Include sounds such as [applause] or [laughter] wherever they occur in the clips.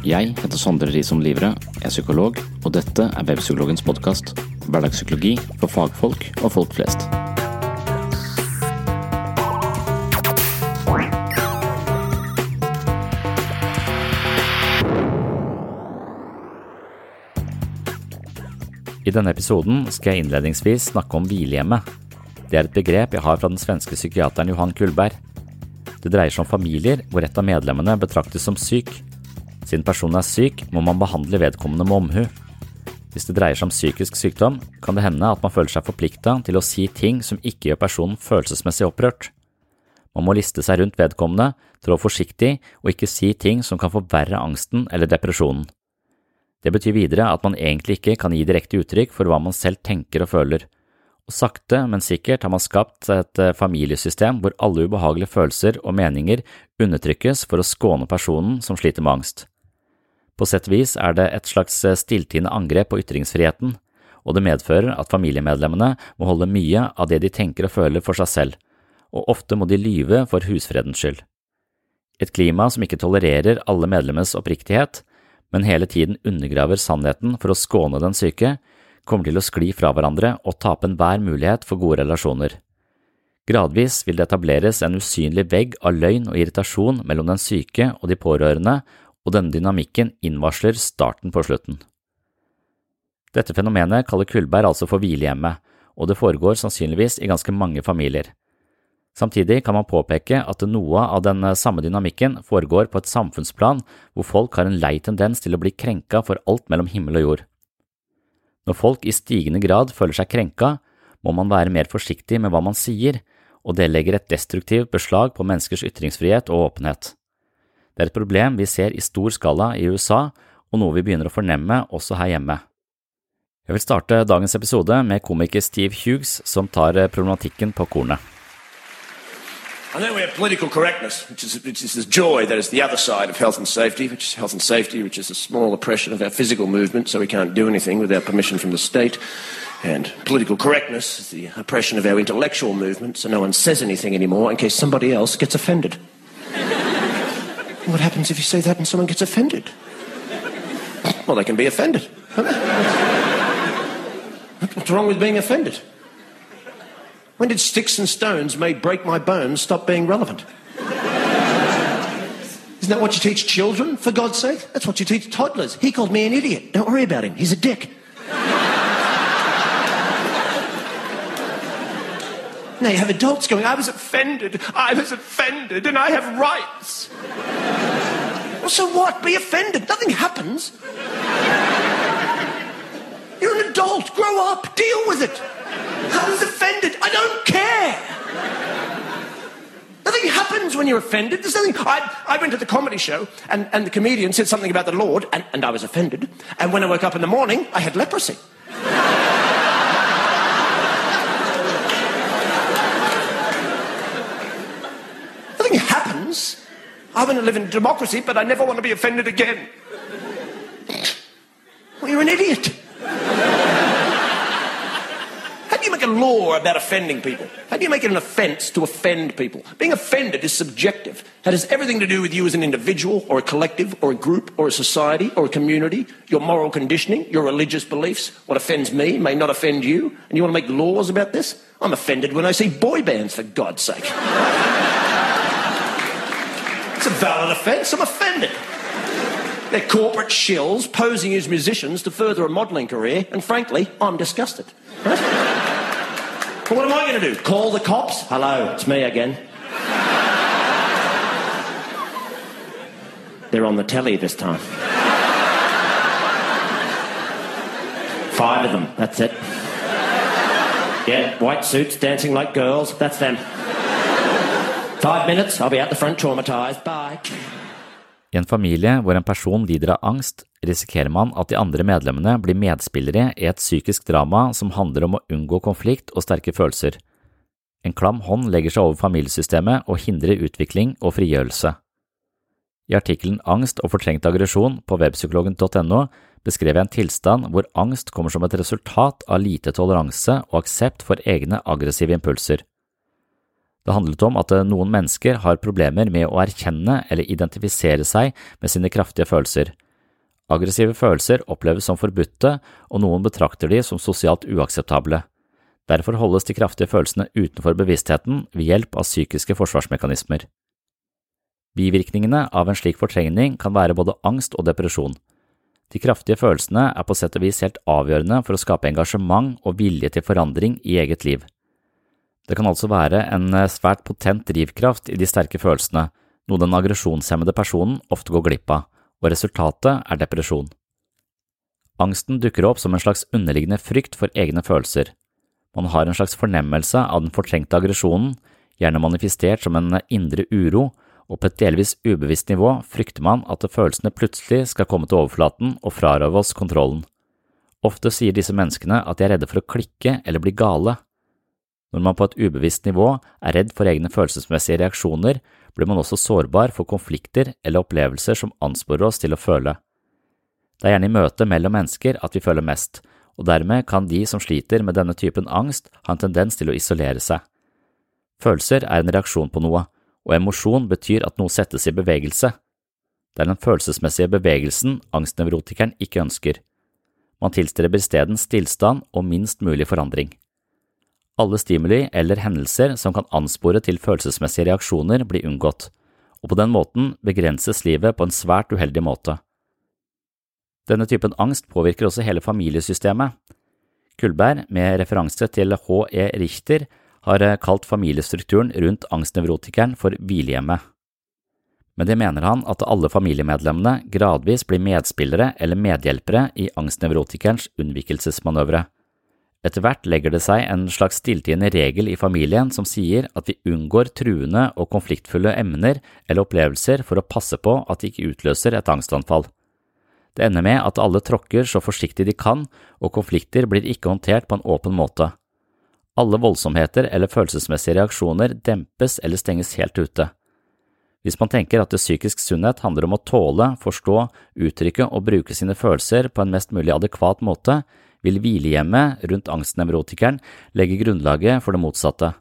Jeg heter Sondre Risom Livre, er psykolog, og dette er Webpsykologens podkast. Hverdagspsykologi for fagfolk og folk flest. I denne episoden skal jeg innledningsvis snakke om hvilehjemmet. Det er et begrep jeg har fra den svenske psykiateren Johan Kullberg. Det dreier seg om familier hvor et av medlemmene betraktes som syk. Siden personen er syk, må man behandle vedkommende med omhu. Hvis det dreier seg om psykisk sykdom, kan det hende at man føler seg forplikta til å si ting som ikke gjør personen følelsesmessig opprørt. Man må liste seg rundt vedkommende, trå forsiktig og ikke si ting som kan forverre angsten eller depresjonen. Det betyr videre at man egentlig ikke kan gi direkte uttrykk for hva man selv tenker og føler, sakte, men sikkert har man skapt et eh, familiesystem hvor alle ubehagelige følelser og meninger undertrykkes for å skåne personen som sliter med angst. På sett og vis er det et slags eh, stilltiende angrep på ytringsfriheten, og det medfører at familiemedlemmene må holde mye av det de tenker og føler for seg selv, og ofte må de lyve for husfredens skyld. Et klima som ikke tolererer alle medlemmers oppriktighet, men hele tiden undergraver sannheten for å skåne den syke, kommer til å skli fra hverandre og tape enhver mulighet for gode relasjoner. Gradvis vil det etableres en usynlig vegg av løgn og irritasjon mellom den syke og de pårørende, og denne dynamikken innvarsler starten på slutten. Dette fenomenet kaller Kullberg altså for hvilehjemmet, og det foregår sannsynligvis i ganske mange familier. Samtidig kan man påpeke at noe av den samme dynamikken foregår på et samfunnsplan hvor folk har en lei tendens til å bli krenka for alt mellom himmel og jord. Når folk i stigende grad føler seg krenka, må man være mer forsiktig med hva man sier, og det legger et destruktivt beslag på menneskers ytringsfrihet og åpenhet. Det er et problem vi ser i stor skala i USA, og noe vi begynner å fornemme også her hjemme. Jeg vil starte dagens episode med komiker Steve Hughes, som tar problematikken på kornet. And then we have political correctness, which is, which is this joy that is the other side of health and safety, which is health and safety, which is a small oppression of our physical movement, so we can't do anything without permission from the state. And political correctness is the oppression of our intellectual movement, so no one says anything anymore in case somebody else gets offended. what happens if you say that and someone gets offended? Well, they can be offended. What's wrong with being offended? When did sticks and stones may break my bones stop being relevant? Isn't that what you teach children, for God's sake? That's what you teach toddlers. He called me an idiot. Don't worry about him. He's a dick. now you have adults going, I was offended, I was offended, and I have rights. well, so what? Be offended. Nothing happens. You're an adult. Grow up. Deal with it. I was offended. I don't care. Nothing happens when you're offended. There's nothing. I, I went to the comedy show, and, and the comedian said something about the Lord, and, and I was offended. And when I woke up in the morning, I had leprosy. Nothing happens. I want to live in democracy, but I never want to be offended again. Well, you're an idiot. Do you make a law about offending people? How do you make it an offence to offend people? Being offended is subjective. That has everything to do with you as an individual, or a collective, or a group, or a society, or a community, your moral conditioning, your religious beliefs. What offends me may not offend you, and you want to make laws about this? I'm offended when I see boy bands, for God's sake. [laughs] it's a valid offence. I'm offended. They're corporate shills posing as musicians to further a modelling career, and frankly, I'm disgusted. Right? What am I going to do? Call the cops? Hello, it's me again. They're on the telly this time. Five of them, that's it. Yeah, white suits dancing like girls, that's them. Five minutes, I'll be out the front traumatized. Bye. I en familie hvor en person lider av angst, risikerer man at de andre medlemmene blir medspillere i et psykisk drama som handler om å unngå konflikt og sterke følelser. En klam hånd legger seg over familiesystemet og hindrer utvikling og frigjørelse. I artikkelen Angst og fortrengt aggresjon på webpsykologen.no beskrev jeg en tilstand hvor angst kommer som et resultat av lite toleranse og aksept for egne aggressive impulser. Det handlet om at noen mennesker har problemer med å erkjenne eller identifisere seg med sine kraftige følelser. Aggressive følelser oppleves som forbudte, og noen betrakter de som sosialt uakseptable. Derfor holdes de kraftige følelsene utenfor bevisstheten ved hjelp av psykiske forsvarsmekanismer. Bivirkningene av en slik fortrengning kan være både angst og depresjon. De kraftige følelsene er på sett og vis helt avgjørende for å skape engasjement og vilje til forandring i eget liv. Det kan altså være en eh, svært potent drivkraft i de sterke følelsene, noe den aggresjonshemmede personen ofte går glipp av, og resultatet er depresjon. Angsten dukker opp som en slags underliggende frykt for egne følelser. Man har en slags fornemmelse av den fortrengte aggresjonen, gjerne manifestert som en indre uro, og på et delvis ubevisst nivå frykter man at følelsene plutselig skal komme til overflaten og frarøve oss kontrollen. Ofte sier disse menneskene at de er redde for å klikke eller bli gale. Når man på et ubevisst nivå er redd for egne følelsesmessige reaksjoner, blir man også sårbar for konflikter eller opplevelser som ansporer oss til å føle. Det er gjerne i møte mellom mennesker at vi føler mest, og dermed kan de som sliter med denne typen angst, ha en tendens til å isolere seg. Følelser er en reaksjon på noe, og emosjon betyr at noe settes i bevegelse. Det er den følelsesmessige bevegelsen angstnevrotikeren ikke ønsker. Man tilstreber isteden stillstand og minst mulig forandring. Alle stimuli eller hendelser som kan anspore til følelsesmessige reaksjoner, blir unngått, og på den måten begrenses livet på en svært uheldig måte. Denne typen angst påvirker også hele familiesystemet. Kullberg, med referanse til H.E. Richter, har kalt familiestrukturen rundt angstnevrotikeren for hvilehjemmet. Med det mener han at alle familiemedlemmene gradvis blir medspillere eller medhjelpere i angstnevrotikerens unnvikelsesmanøvre. Etter hvert legger det seg en slags stilltiende regel i familien som sier at vi unngår truende og konfliktfulle emner eller opplevelser for å passe på at de ikke utløser et angstanfall. Det ender med at alle tråkker så forsiktig de kan, og konflikter blir ikke håndtert på en åpen måte. Alle voldsomheter eller følelsesmessige reaksjoner dempes eller stenges helt ute. Hvis man tenker at det psykisk sunnhet handler om å tåle, forstå, uttrykke og bruke sine følelser på en mest mulig adekvat måte, vil hvilehjemmet rundt angstnevrotikeren legge grunnlaget for det motsatte.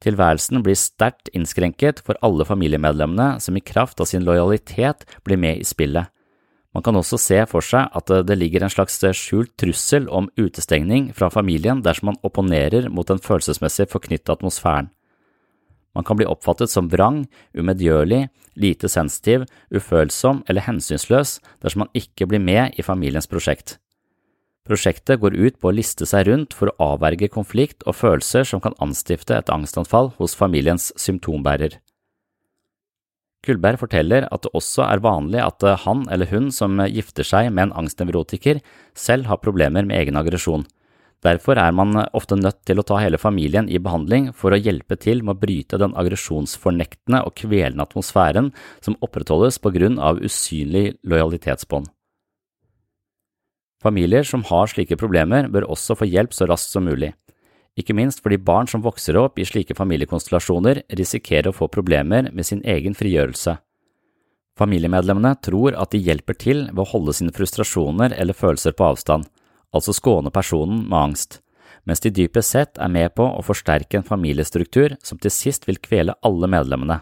Tilværelsen blir sterkt innskrenket for alle familiemedlemmene som i kraft av sin lojalitet blir med i spillet. Man kan også se for seg at det ligger en slags skjult trussel om utestengning fra familien dersom man opponerer mot den følelsesmessig forknyttede atmosfæren. Man kan bli oppfattet som vrang, umedgjørlig, lite sensitiv, ufølsom eller hensynsløs dersom man ikke blir med i familiens prosjekt. Prosjektet går ut på å liste seg rundt for å avverge konflikt og følelser som kan anstifte et angstanfall hos familiens symptombærer. Kullberg forteller at det også er vanlig at han eller hun som gifter seg med en angstnevrotiker, selv har problemer med egen aggresjon. Derfor er man ofte nødt til å ta hele familien i behandling for å hjelpe til med å bryte den aggresjonsfornektende og kvelende atmosfæren som opprettholdes på grunn av usynlig lojalitetsbånd. Familier som har slike problemer, bør også få hjelp så raskt som mulig, ikke minst fordi barn som vokser opp i slike familiekonstellasjoner risikerer å få problemer med sin egen frigjørelse. Familiemedlemmene tror at de hjelper til ved å holde sine frustrasjoner eller følelser på avstand, altså skåne personen med angst, mens de dypest sett er med på å forsterke en familiestruktur som til sist vil kvele alle medlemmene.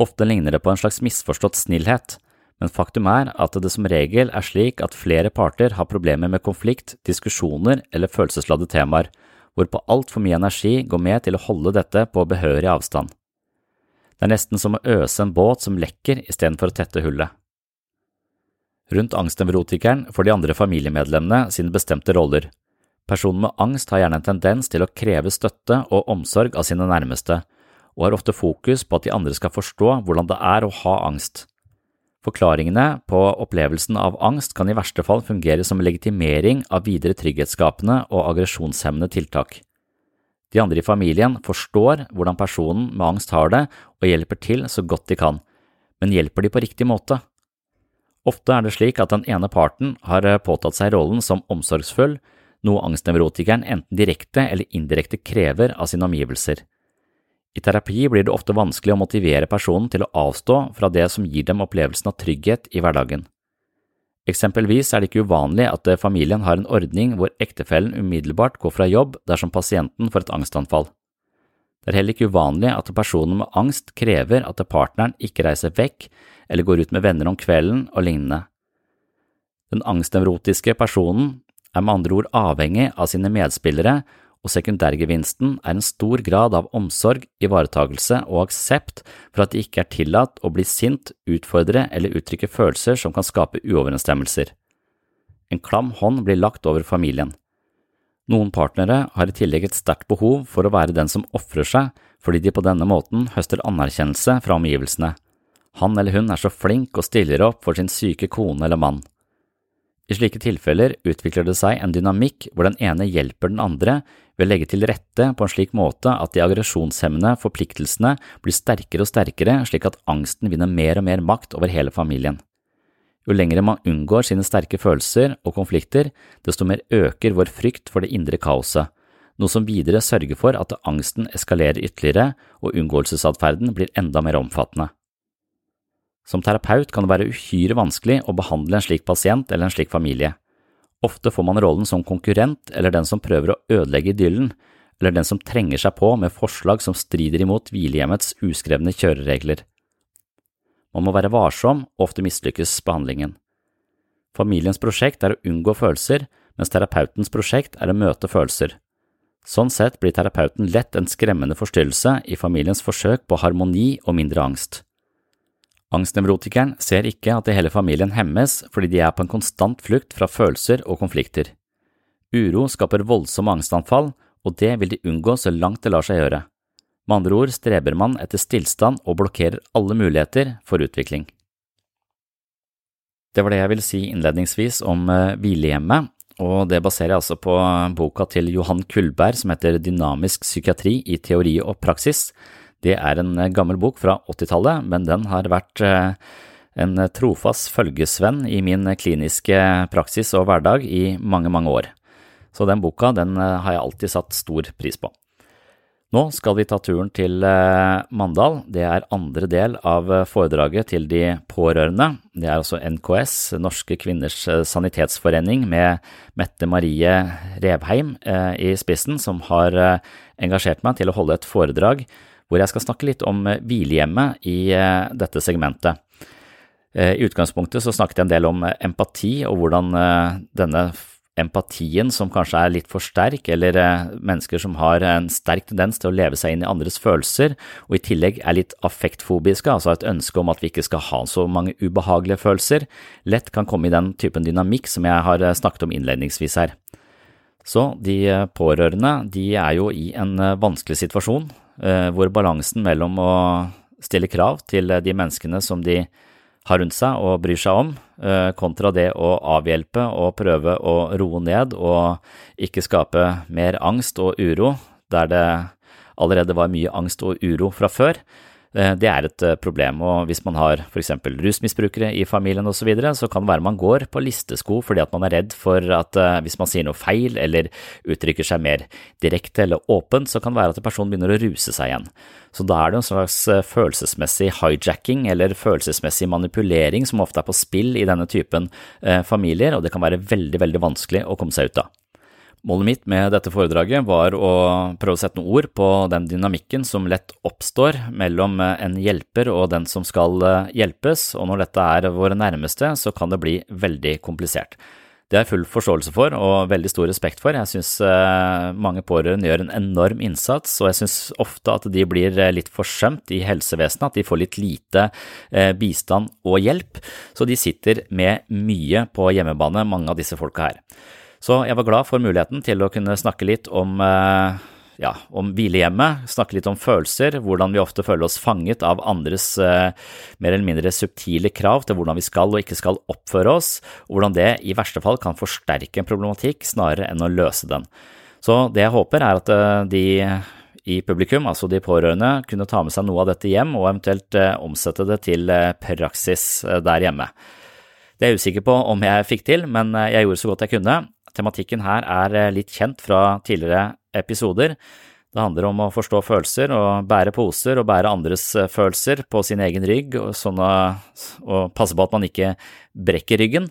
Ofte ligner det på en slags misforstått snillhet, men faktum er at det som regel er slik at flere parter har problemer med konflikt, diskusjoner eller følelsesladde temaer, hvorpå altfor mye energi går med til å holde dette på behørig avstand. Det er nesten som å øse en båt som lekker istedenfor å tette hullet. Rundt angstnevrotikeren får de andre familiemedlemmene sine bestemte roller. Personen med angst har gjerne en tendens til å kreve støtte og omsorg av sine nærmeste, og har ofte fokus på at de andre skal forstå hvordan det er å ha angst. Forklaringene på opplevelsen av angst kan i verste fall fungere som legitimering av videre trygghetsskapende og aggresjonshemmende tiltak. De andre i familien forstår hvordan personen med angst har det og hjelper til så godt de kan, men hjelper de på riktig måte? Ofte er det slik at den ene parten har påtatt seg rollen som omsorgsfull, noe angstnevrotikeren enten direkte eller indirekte krever av sine omgivelser. I terapi blir det ofte vanskelig å motivere personen til å avstå fra det som gir dem opplevelsen av trygghet i hverdagen. Eksempelvis er det ikke uvanlig at familien har en ordning hvor ektefellen umiddelbart går fra jobb dersom pasienten får et angstanfall. Det er heller ikke uvanlig at personen med angst krever at partneren ikke reiser vekk eller går ut med venner om kvelden og lignende. Den angstnevrotiske personen er med andre ord avhengig av sine medspillere og sekundærgevinsten er en stor grad av omsorg, ivaretagelse og aksept for at det ikke er tillatt å bli sint, utfordre eller uttrykke følelser som kan skape uoverensstemmelser. En klam hånd blir lagt over familien. Noen partnere har i tillegg et sterkt behov for å være den som ofrer seg fordi de på denne måten høster anerkjennelse fra omgivelsene. Han eller hun er så flink og stiller opp for sin syke kone eller mann. I slike tilfeller utvikler det seg en dynamikk hvor den ene hjelper den andre ved å legge til rette på en slik måte at de aggresjonshemmende forpliktelsene blir sterkere og sterkere slik at angsten vinner mer og mer makt over hele familien. Jo lengre man unngår sine sterke følelser og konflikter, desto mer øker vår frykt for det indre kaoset, noe som videre sørger for at angsten eskalerer ytterligere og unngåelsesatferden blir enda mer omfattende. Som terapeut kan det være uhyre vanskelig å behandle en slik pasient eller en slik familie. Ofte får man rollen som konkurrent eller den som prøver å ødelegge idyllen, eller den som trenger seg på med forslag som strider imot hvilehjemmets uskrevne kjøreregler. Man må være varsom, og ofte mislykkes behandlingen. Familiens prosjekt er å unngå følelser, mens terapeutens prosjekt er å møte følelser. Sånn sett blir terapeuten lett en skremmende forstyrrelse i familiens forsøk på harmoni og mindre angst. Angstnevrotikeren ser ikke at det hele familien hemmes fordi de er på en konstant flukt fra følelser og konflikter. Uro skaper voldsomme angstanfall, og det vil de unngå så langt det lar seg gjøre. Med andre ord streber man etter stillstand og blokkerer alle muligheter for utvikling. Det var det jeg ville si innledningsvis om eh, hvilehjemmet, og det baserer jeg altså på boka til Johan Kullberg som heter Dynamisk psykiatri i teori og praksis, det er en eh, gammel bok fra 80-tallet, men den har vært eh, en trofast følgesvenn i min kliniske praksis og hverdag i mange, mange år. Så den boka den eh, har jeg alltid satt stor pris på. Nå skal vi ta turen til Mandal. Det er andre del av foredraget til de pårørende. Det er altså NKS, Norske kvinners sanitetsforening, med Mette Marie Revheim i spissen, som har engasjert meg til å holde et foredrag hvor jeg skal snakke litt om eh, hvilehjemmet i eh, dette segmentet. Eh, I utgangspunktet så snakket jeg en del om empati og hvordan denne empatien som kanskje er litt for sterk, eller mennesker som har en sterk tendens til å leve seg inn i andres følelser, og i tillegg er litt affektfobiske, altså et ønske om at vi ikke skal ha så mange ubehagelige følelser, lett kan komme i den typen dynamikk som jeg har snakket om innledningsvis her. Så de pårørende de er jo i en vanskelig situasjon. Eh, hvor balansen mellom å stille krav til de menneskene som de har rundt seg og bryr seg om, eh, kontra det å avhjelpe og prøve å roe ned og ikke skape mer angst og uro der det allerede var mye angst og uro fra før. Eh, det er et eh, problem, og hvis man har eksempel rusmisbrukere i familien osv., så, videre, så kan det være man går på listesko fordi at man er redd for at eh, hvis man sier noe feil eller uttrykker seg mer direkte eller åpent, så kan det være at personen begynner å ruse seg igjen. Så da er det en slags følelsesmessig hijacking eller følelsesmessig manipulering som ofte er på spill i denne typen familier, og det kan være veldig, veldig vanskelig å komme seg ut av. Målet mitt med dette foredraget var å prøve å sette noen ord på den dynamikken som lett oppstår mellom en hjelper og den som skal eh, hjelpes, og når dette er våre nærmeste, så kan det bli veldig komplisert. Det har jeg full forståelse for og veldig stor respekt for. Jeg synes eh, mange pårørende gjør en enorm innsats, og jeg synes ofte at de blir eh, litt forsømt i helsevesenet, at de får litt lite bistand og hjelp, så de sitter med mye på hjemmebane, mange av disse folka her. Så jeg var glad for muligheten til å kunne snakke litt om, eh, ja, om hvilehjemmet, snakke litt om følelser, hvordan vi ofte føler oss fanget av andres eh, mer eller mindre subtile krav til hvordan vi skal og ikke skal oppføre oss, og hvordan det i verste fall kan forsterke en problematikk snarere enn å løse den. Så det jeg håper er at eh, de i publikum, altså de pårørende, kunne ta med seg noe av dette hjem og eventuelt omsette det til praksis der hjemme. Det er jeg usikker på om jeg fikk til, men jeg gjorde så godt jeg kunne. Tematikken her er eh, litt kjent fra tidligere episoder. Det handler om å forstå følelser og bære poser og bære andres eh, følelser på sin egen rygg, og, sånne, og passe på at man ikke brekker ryggen.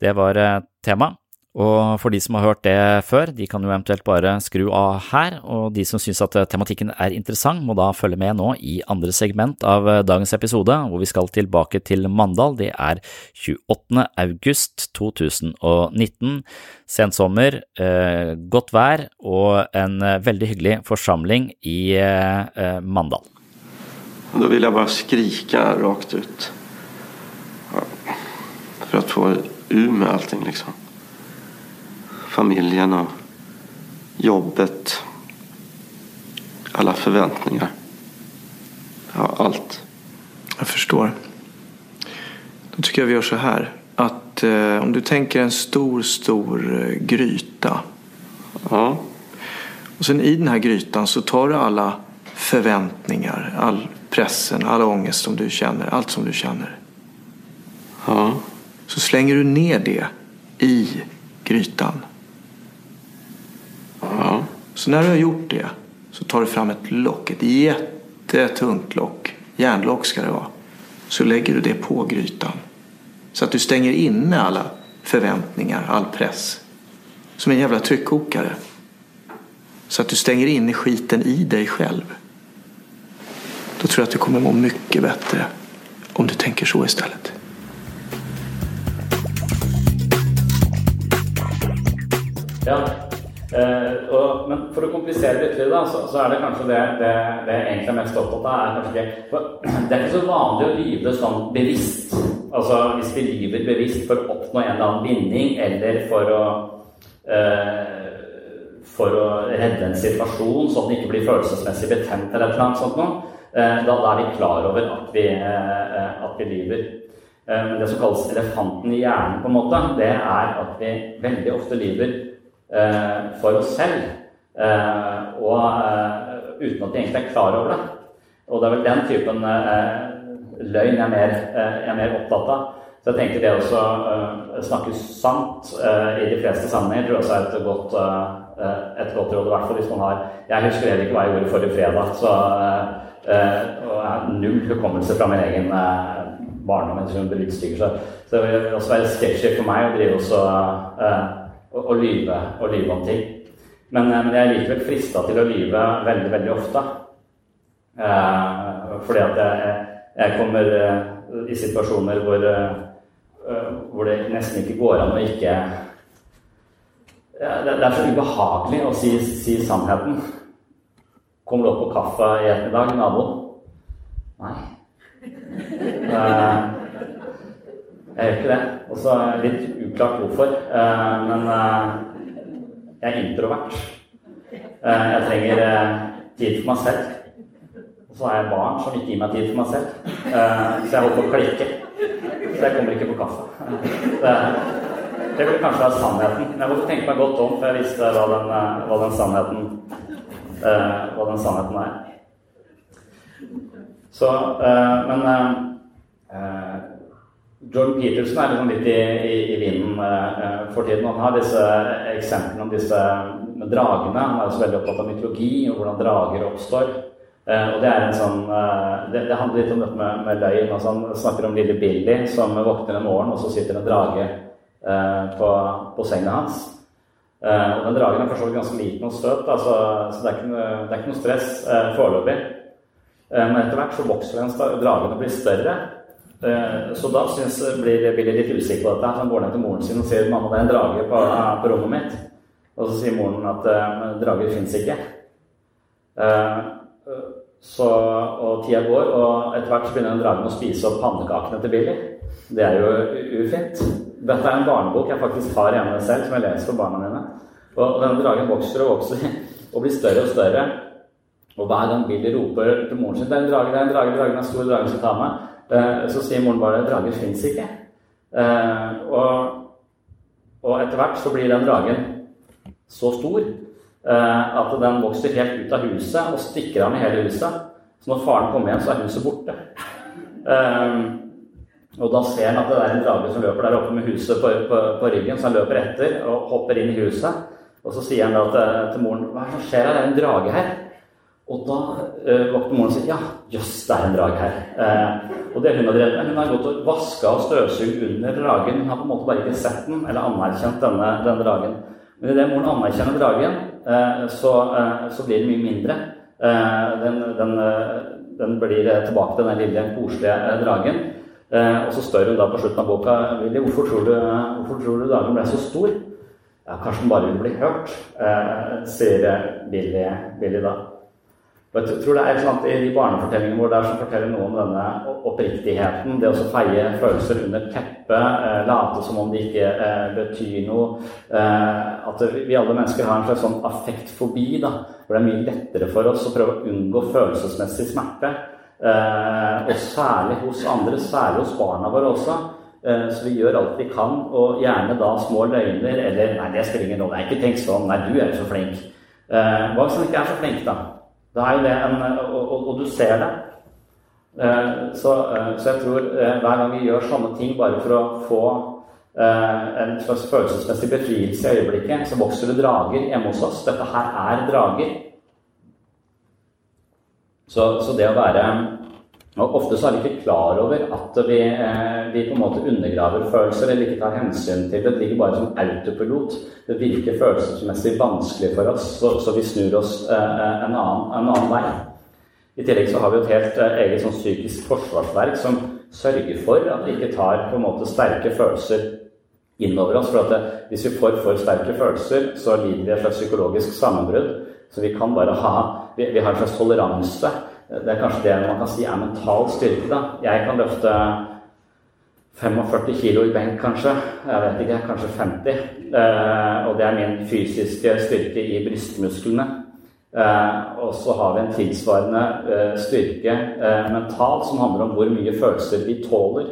Det var eh, tema. Og for de som har hørt det før, de kan jo eventuelt bare skru av her, og de som synes at tematikken er interessant, må da følge med nå i andre segment av dagens episode, hvor vi skal tilbake til Mandal. Det er 28. august 2019. Sensommer, eh, godt vær og en veldig hyggelig forsamling i eh, Mandal. Da vil jeg bare skrike rakt ut. For å få ur med allting, liksom familjen och jobbet. Alla förväntningar. Ja, allt. Jag förstår. Då tycker jag vi gör så här. Att eh, om du tänker en stor, stor eh, gryta. Ja. Och sen i den här grytan så tar du alla förväntningar, all pressen, all ångest som du känner, allt som du känner. Ja. Så slänger du ner det i grytan. Ja. Så när du har gjort det så tar du fram ett lock, ett jättetungt lock. Järnlock ska det vara. Så lägger du det på grytan. Så att du stänger inne alla förväntningar, all press. Som en jävla tryckkokare. Så att du stänger inne skiten i dig själv. Då tror jag att du kommer må mycket bättre om du tänker så istället. Ja. Uh, og, men for å komplisere det ytterligere, så, så, er det kanskje det, det, det jeg egentlig er mest opptatt av, er ikke, [clears throat] det er ikke så vanlig å lyve sånn bevisst. Altså hvis vi lyver bevisst for å oppnå en eller annen vinning, eller for å uh, for å redde en situasjon så at den ikke blir følelsesmessig betent eller et sånt noe, uh, da, da, er vi klar over at vi, at vi lyver. Det som kalles elefanten i hjernen, på en måte, det er at vi veldig ofte lyver Eh, for oss selv. Eh, og eh, uten at de egentlig er klar over det. Og det er vel den typen løgn jeg er mer, jeg er mer opptatt av. Så jeg tenker det å snakke sant i de fleste sammenhenger tror jeg også er et godt, et godt råd. I hvert fall hvis man har Jeg husker heller ikke hva jeg gjorde forrige fredag. Så, og jeg har null hukommelse fra min egen barndom. Så, så det vil også være sketchy for meg å drive også å, å, lyve, å lyve om ting. Men, eh, men, jeg er likevel frista til å lyve veldig, veldig ofte. Eh, fordi at jeg, jeg kommer eh, i situasjoner hvor, eh, hvor det nesten ikke går an å ikke det, er så ubehagelig å si, si sannheten. Kommer du opp på kaffe i ettermiddag, nabo? Nei. Eh, jeg gjør ikke det. Og så det litt uklart hvorfor. Eh, men eh, jeg er introvert. Eh, jeg trenger tid for meg selv. Og så har jeg barn som ikke gir meg tid for meg selv. Så jeg holder på å klikke. Så jeg kommer ikke på kaffe. Det, det vil kanskje være sannheten. Men jeg måtte tenke meg godt om, for jeg visste hva den, hva den sannheten hva den sannheten er. Så, men Jordan Peterson er liksom litt i, i, i vinden uh, for tiden. Han har disse eksemplene om disse dragene. Han er også veldig opptatt av mytologi og hvordan drager oppstår. Uh, og Det er en sånn, uh, det, det, handler litt om dette med, med løgn. Altså han snakker om lille Billy som våkner en morgen, og så sitter en drage på, på, senga hans. og Den dragen er for så vidt ganske liten og søt, altså, så det er ikke, det er ikke noe stress foreløpig. men etter hvert så vokser den dragen og blir større. Eh, så da synes, blir Billy litt usikker på dette. Han går ned til moren sin og sier 'mamma, det er en drage på, på rommet mitt'. Og så sier moren at uh, drager fins ikke. Så, og tida går, og etter hvert så begynner den dragen å spise opp pannekakene til Billy. Det er jo ufint. Dette er en barnebok jeg faktisk har hjemme selv, som jeg leser for barna mine. Og denne dragen vokser og vokser og blir større og større. Og hver gang Billy roper til moren sin 'Det er en drage, det er en drage, dragen er stor, dragen skal ta meg', Eh, så sier moren bare 'drager fins ikke'. Eh, og, og etter hvert så blir den dragen så stor eh, at den vokser helt ut av huset og stikker av med hele huset. Så når faren kommer hjem, så er huset borte. Og da ser han at det er en drage som løper der oppe med huset på, på, på ryggen, så han løper etter og hopper inn i huset. Og så sier han da til, til moren 'Hva er skjer her? Det er en drage her.' Og da uh, våkner moren og sier ja, jøss, det er en drage her. Uh, og det hun har drevet med, hun har gått og vaska og støvsugd under dragen. Hun har på en måte bare ikke sett den eller anerkjent denne, denne dragen. Men idet moren anerkjenner dragen, uh, så, så, blir den mye mindre. Den, den, den, blir tilbake til den lille, koselige dragen. og så spør hun da på slutten av boka Willy, hvorfor tror du, hvorfor tror du dragen ble så stor? Ja, kanskje den bare vil bli hørt, sier Billy, Billy da. Og jeg tror det er et at i barnefortellingene hvor det er som forteller noe om denne oppriktigheten. Det å feie følelser under teppet, eh, late som om det ikke eh, betyr noe. Eh, at vi alle mennesker har en slags sånn affektfobi, da, hvor det er mye lettere for oss å prøve å unngå følelsesmessig smerte. Og særlig hos andre, særlig hos barna våre også. Så vi gjør alt vi kan, og gjerne da små løgner eller 'Nei, det spiller ingen rolle. Jeg har ikke tenkt sånn. Nei, du er jo så flink.' Hva hvis han ikke er så flink, da? Da er jo det en, og, og, og du ser det. Eh, så, eh, så, jeg tror eh, hver gang vi gjør sånne ting bare for å få en slags følelsesmessig befrielse i øyeblikket, så vokser det drager hjemme hos oss. Dette her er drager. Så, så det å være og Ofte så er vi ikke klar over at vi, eh, vi, på en måte undergraver følelser eller ikke tar hensyn til det. Det ligger bare som autopilot. Det virker følelsesmessig vanskelig for oss, så, så vi snur oss eh, en, annen, en, annen, vei. I tillegg så har vi et helt eh, eget sånn psykisk forsvarsverk som sørger for at vi ikke tar på en måte sterke følelser innover oss. For det, hvis vi får for sterke følelser, så lider vi et slags psykologisk sammenbrudd. Så vi kan bare ha Vi, vi har en slags toleranse det er kanskje det man kan si er mental styrke. da. Jeg kan løfte 45 kilo i benk, kanskje. Jeg vet ikke, kanskje 50. Eh, og det er min fysiske styrke i brystmusklene. Eh, og så har vi en tilsvarende eh, styrke eh, mentalt som handler om hvor mye følelser vi tåler.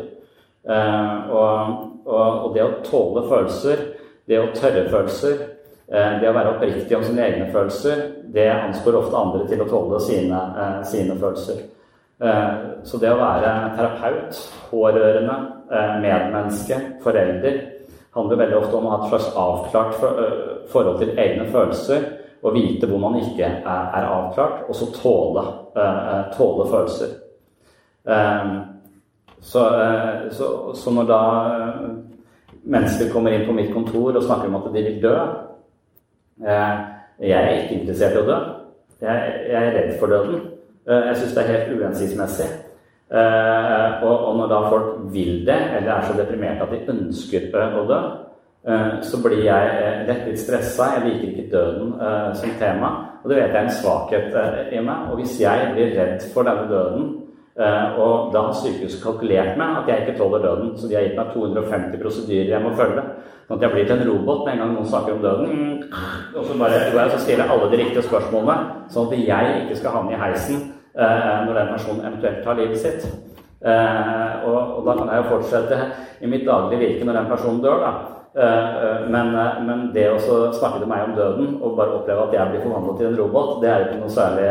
Eh, og, og, og, det å tåle følelser, det å tørre følelser, det å være oppriktig om sine egne følelser, det anspor ofte andre til å tåle sine, eh, sine følelser. Eh, så det å være terapeut, pårørende, medmenneske, forelder, handler veldig ofte om å ha et slags avklart forhold til egne følelser og vite hvor man ikke er, avklart, og så tåle, tåle følelser. Så, så, så når da mennesker kommer inn på mitt kontor og snakker om at de vil dø, Eh, jeg er ikke interessert i å dø. Jeg, er redd for døden. Eh, jeg syns det er helt uhensiktsmessig. Eh, og, når da folk vil det, eller er så deprimerte at de ønsker å dø, så blir jeg lett litt stressa. Jeg liker ikke døden som tema. Og det vet jeg er en svakhet i meg. Og hvis jeg blir redd for denne døden, og da har sykehuset kalkulert med at jeg ikke tåler døden, så de har gitt meg 250 prosedyrer jeg må følge, Sånn at jeg blir til en robot med en gang noen snakker om døden. Og så, bare, så stiller jeg alle de riktige spørsmålene, sånn at jeg ikke skal havne i heisen eh, når den personen eventuelt tar livet sitt. Eh, og, og, da kan jeg jo fortsette i mitt daglige virke når den personen dør, da. Eh, men, men, det å snakke til meg om døden og bare oppleve at jeg blir forvandlet til en robot, det er jo ikke noe særlig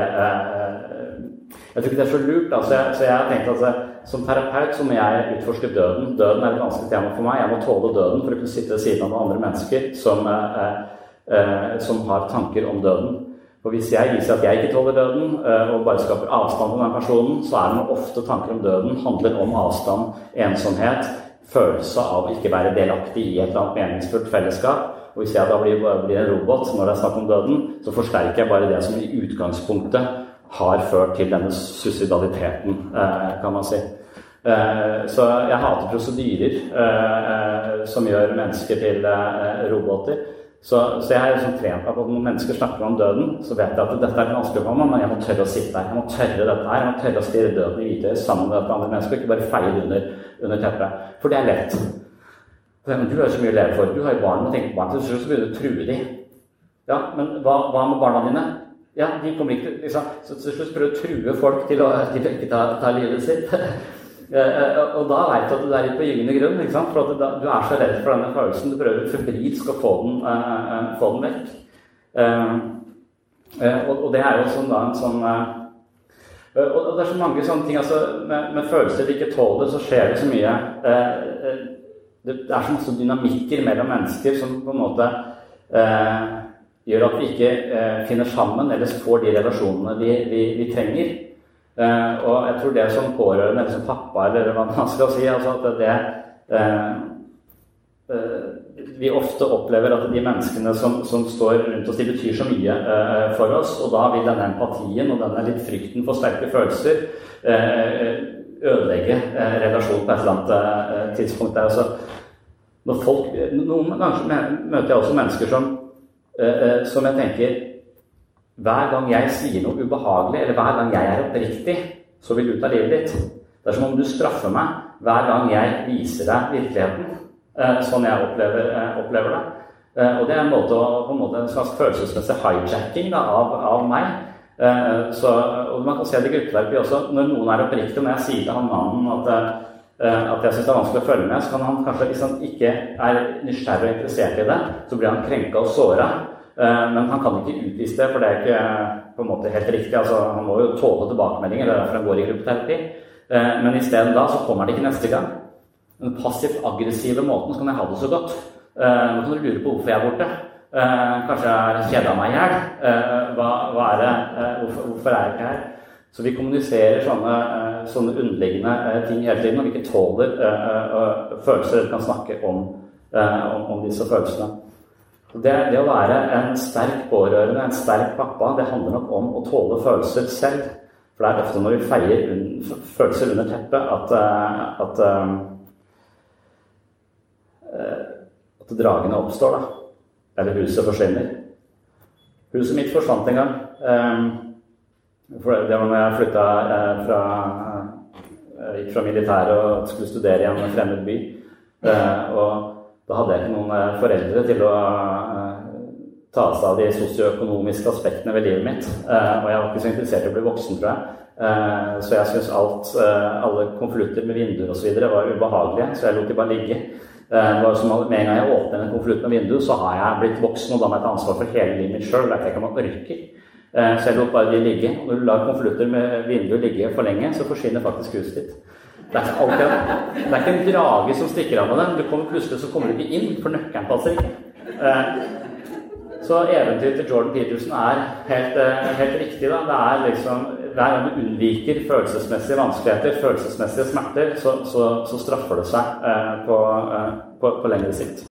Jeg tror ikke det er så lurt. Altså, jeg, så jeg har tenkt at som terapeut så må jeg utforske døden. Døden er et vanskelig tema for meg. Jeg må tåle døden for å kunne sitte ved siden av andre mennesker som, som har tanker om døden. For Hvis jeg viser at jeg ikke tåler døden, eh, og bare skaper avstand til den personen, så er det ofte tanker om døden handler om avstand, ensomhet, følelse av ikke være delaktig i et eller annet meningsfullt fellesskap. Og Hvis jeg da blir, blir en robot når det er snakk om døden, så forsterker jeg bare det som i utgangspunktet har ført til denne suicidaliteten, eh, kan man si. Eh, så jeg hater prosedyrer som gjør mennesker til roboter. Så, så, jeg er liksom trent på at når mennesker snakker om døden, så vet jeg at dette er vanskelig for meg, men jeg må tørre å sitte her. Jeg må tørre dette her. Jeg må tørre å stirre døden i hvitøyet sammen med dette andre mennesker, ikke bare feie under, under teppet. For det er lett. Men du har så mye å leve for. Du har jo barn og tenker på barn. Til slutt så begynner du å true dem. Ja, men hva, hva, med barna dine? Ja, de kommer ikke liksom, Så til slutt prøver du å true folk til å, til å ikke ta, ta livet sitt. [laughs] Eh, eh, og da veit du at du er litt på gyngende grunn. ikke sant? For at du er så redd for denne følelsen. Du prøver febrilsk å få den, uh, få den vekk. Uh, uh, og, det er jo sånn da en sånn Og det er så mange sånne ting altså, med, med følelser vi ikke tåler, så skjer det så mye Det er så masse dynamikker mellom mennesker som på en måte gjør at vi ikke finner sammen eller får de relasjonene vi, vi, vi trenger. Eh, og jeg tror det som pårørende, eller som pappa, eller hva man skal si altså at det uh, Vi ofte opplever at de menneskene som, som, står rundt oss, de betyr så mye for oss. Og da vil denne empatien og denne litt frykten for sterke følelser ødelegge relasjonen på et eller annet tidspunkt. Der. Altså, folk, noen ganger møter jeg også mennesker som, som jeg tenker hver gang jeg sier noe ubehagelig, eller hver gang jeg er oppriktig, så vil du ta livet ditt. Det er som om du straffer meg hver gang jeg viser deg virkeligheten. Eh, sånn jeg opplever, eh, opplever det. Eh, og det er en måte på en, måte, en slags følelsesmessig hijacking da, av, av, meg. Så, og man kan se det i gruppeterapi også. Når noen er oppriktig, når jeg sier til han mannen at, at jeg syns det er vanskelig å følge med, så kan han kanskje, hvis han ikke er nysgjerrig og interessert i det, så blir han krenka og såra. Eh, men han kan ikke utvise det, for det er ikke på en måte helt riktig. Altså, han må jo tåle tilbakemeldinger, det er derfor han går i gruppeterapi. Eh, men isteden da så kommer han ikke neste gang. Den passivt-aggressive måten så kan jeg ha det så godt. Eh, nå kan du lure på hvorfor jeg er borte. Kanskje jeg har kjeda meg i hjel. Hva, hva, er det? Hvorfor, hvorfor, er jeg ikke her? Så vi kommuniserer sånne, sånne underliggende ting hele tiden, og vi ikke tåler følelser eller kan snakke om, om, disse følelsene. Det, det, å være en sterk pårørende, en sterk pappa, det handler nok om å tåle følelser selv. For det er ofte når vi feier un følelser under teppet, at, eh, at, at dragene oppstår. da. Eller huset forsvinner. Huset mitt forsvant en gang. For det var når jeg flytta uh, fra uh, gikk fra militæret og skulle studere i en fremmed by. og da hadde jeg ikke noen eh, foreldre til å eh, ta seg av de sosioøkonomiske aspektene ved livet mitt. Eh, og jeg var ikke så interessert i å bli voksen, tror jeg. Så jeg syntes alt, alle konvolutter med vinduer osv. var ubehagelige, så jeg lot de bare ligge. Det var som Med en gang jeg åpner en konvolutt med vindu, så har jeg blitt voksen, og da må jeg ta ansvar for hele livet mitt sjøl. Det er ikke man orker. Så jeg lot bare de ligge. Når du lar konvolutter med vinduer ligge for lenge, så forsvinner faktisk huset ditt. Det er, alltid, det er ikke en drage som stikker av med den. Du kommer plutselig så kommer du ikke inn, for nøkkelen passer ikke. Eh, så eventyret til Jordan Peterson er helt, eh, helt riktig. Da. Det er liksom, Hver gang du unnviker følelsesmessige vanskeligheter, følelsesmessige smerter, så, så, så straffer det seg eh, på, på, på lengre sikt.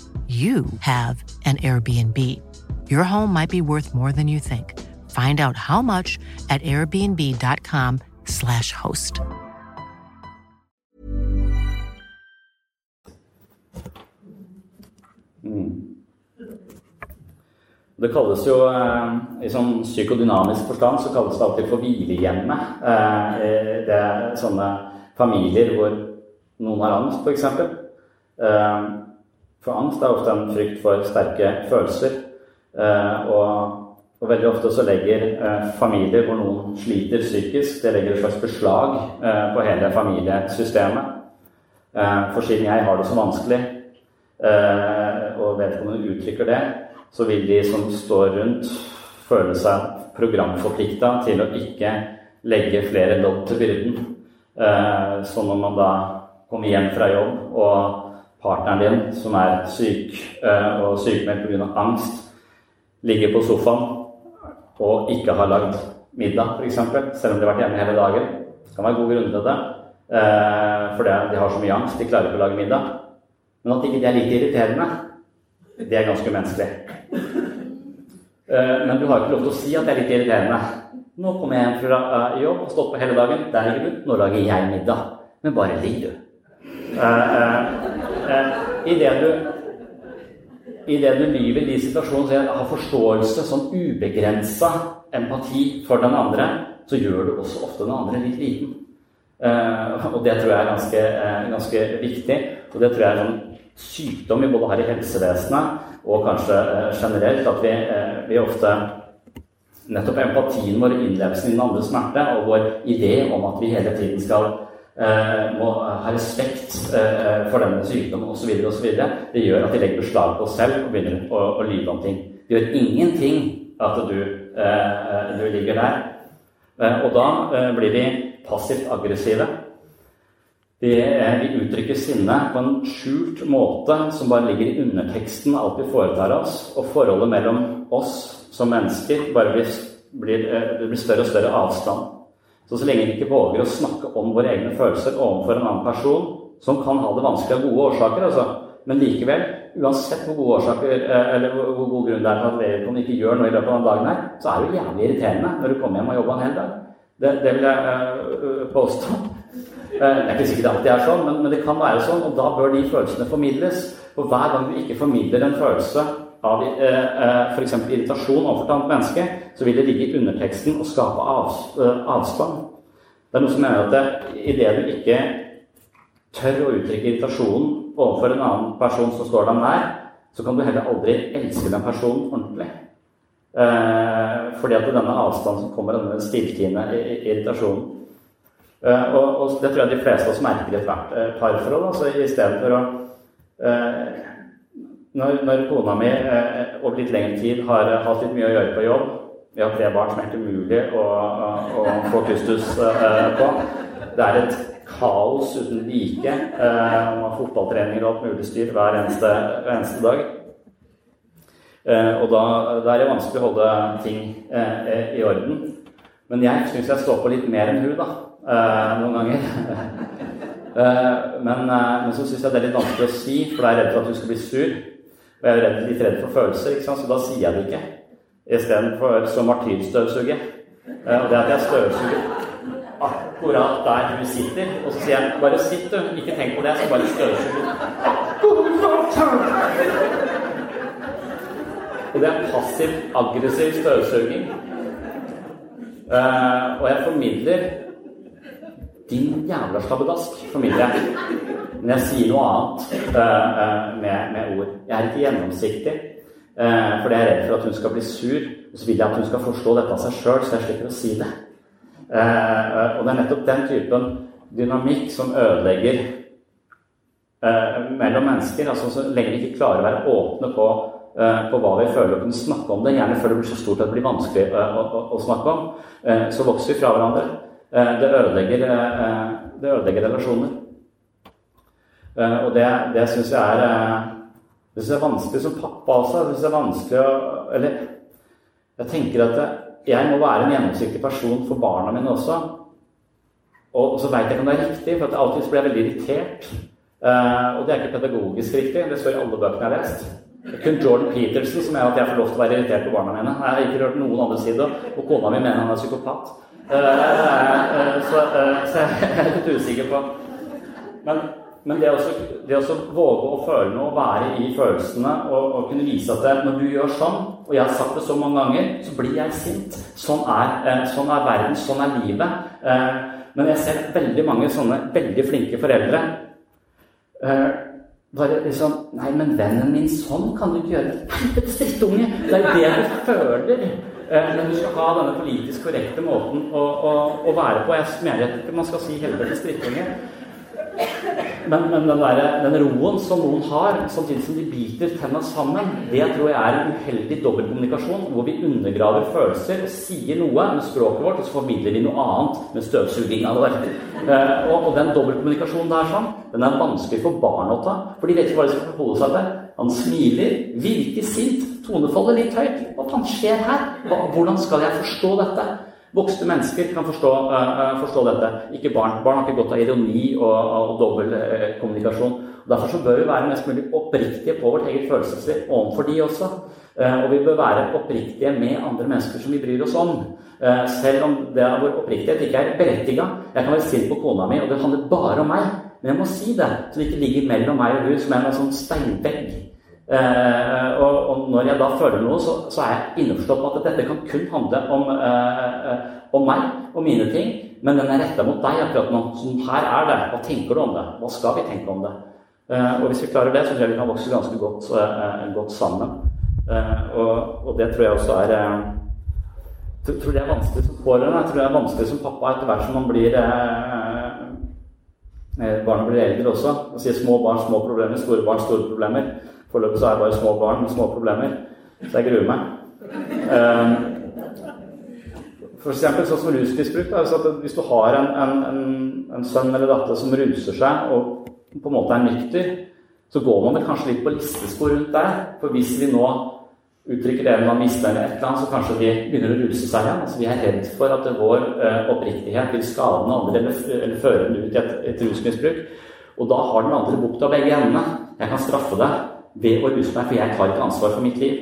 you have an Airbnb. Your home might be worth more than you think. Find out how much at airbnb.com/slash host. Det kalles jo, eh, i sånn psykodynamisk forstand, så kalles det alltid for hvilehjemmet. Eh, det er sånne familier hvor noen har angst, f.eks. Eh, for angst er ofte en frykt for sterke følelser. Og, og veldig ofte så legger familier hvor noen sliter psykisk, det legger et slags beslag på hele familiesystemet. For siden jeg har det så vanskelig, og vedkommende uttrykker det, så vil de som står rundt, føle seg programforplikta til å ikke legge flere lodd til byrden. Så når man da kommer hjem fra jobb, og partneren din, som er syk og sykemeldt pga. angst, ligger på sofaen og ikke har lagd middag, f.eks., selv om de har vært hjemme hele dagen, det kan være god grunn til det, for de har så mye angst, de klarer ikke å lage middag. Men at ikke det er like irriterende, det er ganske menneskelig. Men du har ikke lov til å si at det er litt irriterende. Nå kommer jeg hjem fra jobb og står på hele dagen. Der ligger du. Nå lager jeg middag. Men bare ligg, du. Idet du Idet du lyver i de situasjonene så jeg har forståelse, sånn ubegrensa empati for den andre, så gjør du også ofte den andre litt liten. og det tror jeg er ganske, ganske viktig. Og det tror jeg er en sykdom vi både har i helsevesenet og kanskje generelt, at vi, vi ofte Nettopp empatien vår, innlevelsen i den andres smerte og vår idé om at vi hele tiden skal må ha respekt for denne sykdommen osv., osv. Det gjør at de legger beslag på oss selv og begynner å, å lyve om ting. Det gjør ingenting at du, du ligger der. Og da blir vi passivt aggressive. Vi, vi, uttrykker sinne på en skjult måte som bare ligger i underteksten av alt vi foretar oss. Og forholdet mellom oss som mennesker bare blir, blir, det blir større og større avstand. Så så lenge vi ikke våger å snakke om våre egne følelser overfor en annen person, som kan ha det vanskelig av gode årsaker, altså. men likevel, uansett hvor gode årsaker, eller hvor god grunn det er til at vedkommende ikke gjør noe i løpet av den dagen her, så er det jo jævlig irriterende når du kommer hjem og jobber en hel dag. Det, det vil jeg øh, påstå. Det er ikke sikkert det alltid er sånn, men, men, det kan være sånn, og da bør de følelsene formidles. For hver gang du ikke formidler en følelse av eh, f.eks. irritasjon overfor et annet menneske, så vil det ligge i underteksten og skape av, avspann. Det er noe som mener at idet du ikke tør å uttrykke irritasjonen overfor en annen person som står deg nær, så kan du heller aldri elske den personen ordentlig. Eh, fordi at det er denne avstanden som kommer, denne stilltiende irritasjonen. Eh, og, og, det tror jeg de fleste av oss merker i ethvert eh, parforhold. Altså, I stedet for å eh, når, når, kona mi eh, over litt lengre tid har hatt litt mye å gjøre på jobb Vi har tre barn som er helt umulig å, å, å få kustus eh, på. Det er et kaos uten like. Eh, man har fotballtreninger og alt mulig styr hver eneste, hver eneste dag. Eh, og da, da, er det vanskelig å holde ting i orden. Men jeg syns jeg står på litt mer enn hun, da. Noen ganger. [laughs] Men, men, så syns jeg det er litt vanskelig å si, for da er jeg redd for at hun skal bli sur. Og jeg er litt redd for følelser, så da sier jeg det ikke. Istedenfor som martyrstøvsuger. Og det at jeg støvsuger akkurat der hun sitter. Og så sier jeg bare sitt, du. Ikke tenk på det. Jeg skal bare støvsuge. Og det er passiv-aggressiv støvsuging. Uh, og jeg formidler Din jævla slabbedask, formidler jeg. Men jeg sier noe annet uh, med, med, ord. Jeg er ikke gjennomsiktig. For jeg er redd for at hun skal bli sur. Og så vil jeg at hun skal forstå dette av seg sjøl, så jeg slipper å si det. Eh, og det er nettopp den typen dynamikk som ødelegger eh, mellom mennesker. altså Så lenge vi ikke klarer å være åpne på, eh, på hva vi føler og kunne snakke om det, gjerne før det blir så stort at det blir vanskelig å, å, å snakke om, så vokser vi fra hverandre. det, ødelegger, det ødelegger relasjoner. og det, det syns jeg er det synes jeg er vanskelig som pappa også. Synes jeg er vanskelig å Eller jeg tenker at jeg må være en gjennomsiktig person for barna mine også. Og så veit jeg ikke om det er riktig, for at alltid blir jeg veldig irritert. Uh, og det er ikke pedagogisk riktig. Det står i alle bøkene jeg har lest. Det er kun Jordan Peterson som gjør at jeg får lov til å være irritert på barna mine. Jeg har ikke hørt noen andre si det, og kona mi mener han er psykopat. Uh, uh, så, så, jeg er litt usikker på Men men det, også, det å våge å føle noe, være i følelsene og, og, kunne vise at det, når du gjør sånn, og jeg har sagt det så mange ganger, så blir jeg sint. Sånn er, eh, sånn er verden, sånn er livet. Eh, men jeg ser veldig mange sånne veldig flinke foreldre. Eh, bare liksom Nei, men vennen min, sånn kan du ikke gjøre. Helvetes drittunge! Det er det du føler. Men du skal ha denne politisk korrekte måten å, å, å være på. Jeg mener ikke man skal si helvetes drittunge. Men, men den, der, den, roen som noen har, samtidig som de biter tenna sammen, det tror jeg er en uheldig dobbeltkommunikasjon hvor vi undergraver følelser og sier noe med språket vårt, og så formidler vi noe annet med støvsuginga vår. Eh, og, og den dobbeltkommunikasjonen der sånn, den er vanskelig for barn å ta, for de vet ikke hva de skal forholde seg til. Han smiler, virker sint, tonefallet litt høyt. Hva faen skjer her? Hvordan skal jeg forstå dette? Voksne mennesker kan forstå, uh, forstå, dette, ikke barn. Barn har ikke godt av ironi og, og dobbeltkommunikasjon. uh. Derfor så bør vi være mest mulig oppriktige på vårt eget følelsesliv overfor de også. Og vi bør være oppriktige med andre mennesker som vi bryr oss om. selv om det er vår oppriktighet ikke er berettiga. Jeg kan være sint på kona mi, og det handler bare om meg. Men jeg må si det, så det ikke ligger mellom meg og hun som er en sånn steinvegg. Eh, og, og, når jeg da føler noe, så, så, er jeg innforstått med at dette kan kun handle om, eh, eh, om meg og mine ting, men den er retta mot deg akkurat nå. Så her er det. Hva tenker du om det? Hva skal vi tenke om det? Eh, og hvis vi klarer det, så tror jeg vi kan vokse ganske godt, eh, godt sammen. Eh, og, og, det tror jeg også er jeg tror det er vanskelig som pårørende. Jeg tror det er vanskelig som pappa etter hvert som man blir Barna blir eldre også. Man sier små barn, små problemer. Store barn, store problemer. Foreløpig er jeg bare små barn med små problemer, så jeg gruer meg. Um, for eksempel sånn som rusmisbruk. Hvis du har en, en, en, sønn eller datter som ruser seg og på en måte er nykter, så går man vel kanskje litt på listespor rundt der. For hvis vi nå uttrykker det med mister eller et eller annet, så kanskje de begynner å ruse seg igjen. Altså, vi er redd for at vår uh, oppriktighet vil skade den andre eller, eller føre den ut i et, et rusmisbruk. Og da har den andre bukta begge endene. Jeg kan straffe deg ved å ruse meg, for jeg tar ikke ansvar for mitt liv.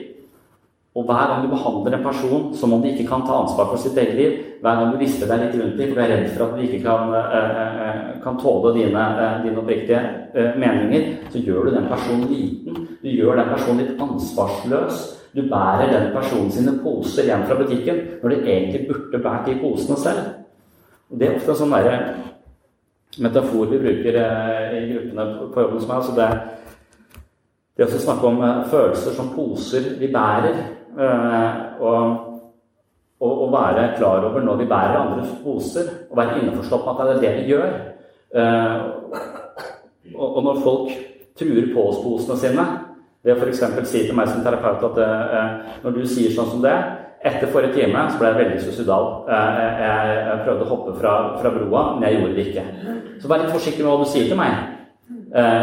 Og hver gang du behandler en person som om de ikke kan ta ansvar for sitt eget liv, hver gang du rister deg litt rundt dem, for du er redd for at de ikke kan, uh, kan tåle dine, dine oppriktige meninger, så gjør du den personen liten. Du gjør den personen litt ansvarsløs. Du bærer den personen sine poser hjem fra butikken når du egentlig burde båret de posene selv. Og Det er ofte en sånn metafor vi bruker i gruppene på jobben som er. altså det det å snakke om eh, følelser som poser vi bærer, eh, og, og, være klar over når vi bærer andres poser, og være innforstått med at det er det vi gjør. Eh, og, når folk truer på oss posene sine ved å f.eks. si til meg som terapeut at når du sier sånn som det, Etter forrige time så ble jeg veldig suicidal. Jeg, prøvde å hoppe fra, fra, broa, men jeg gjorde det ikke. Så vær litt forsiktig med hva du sier til meg,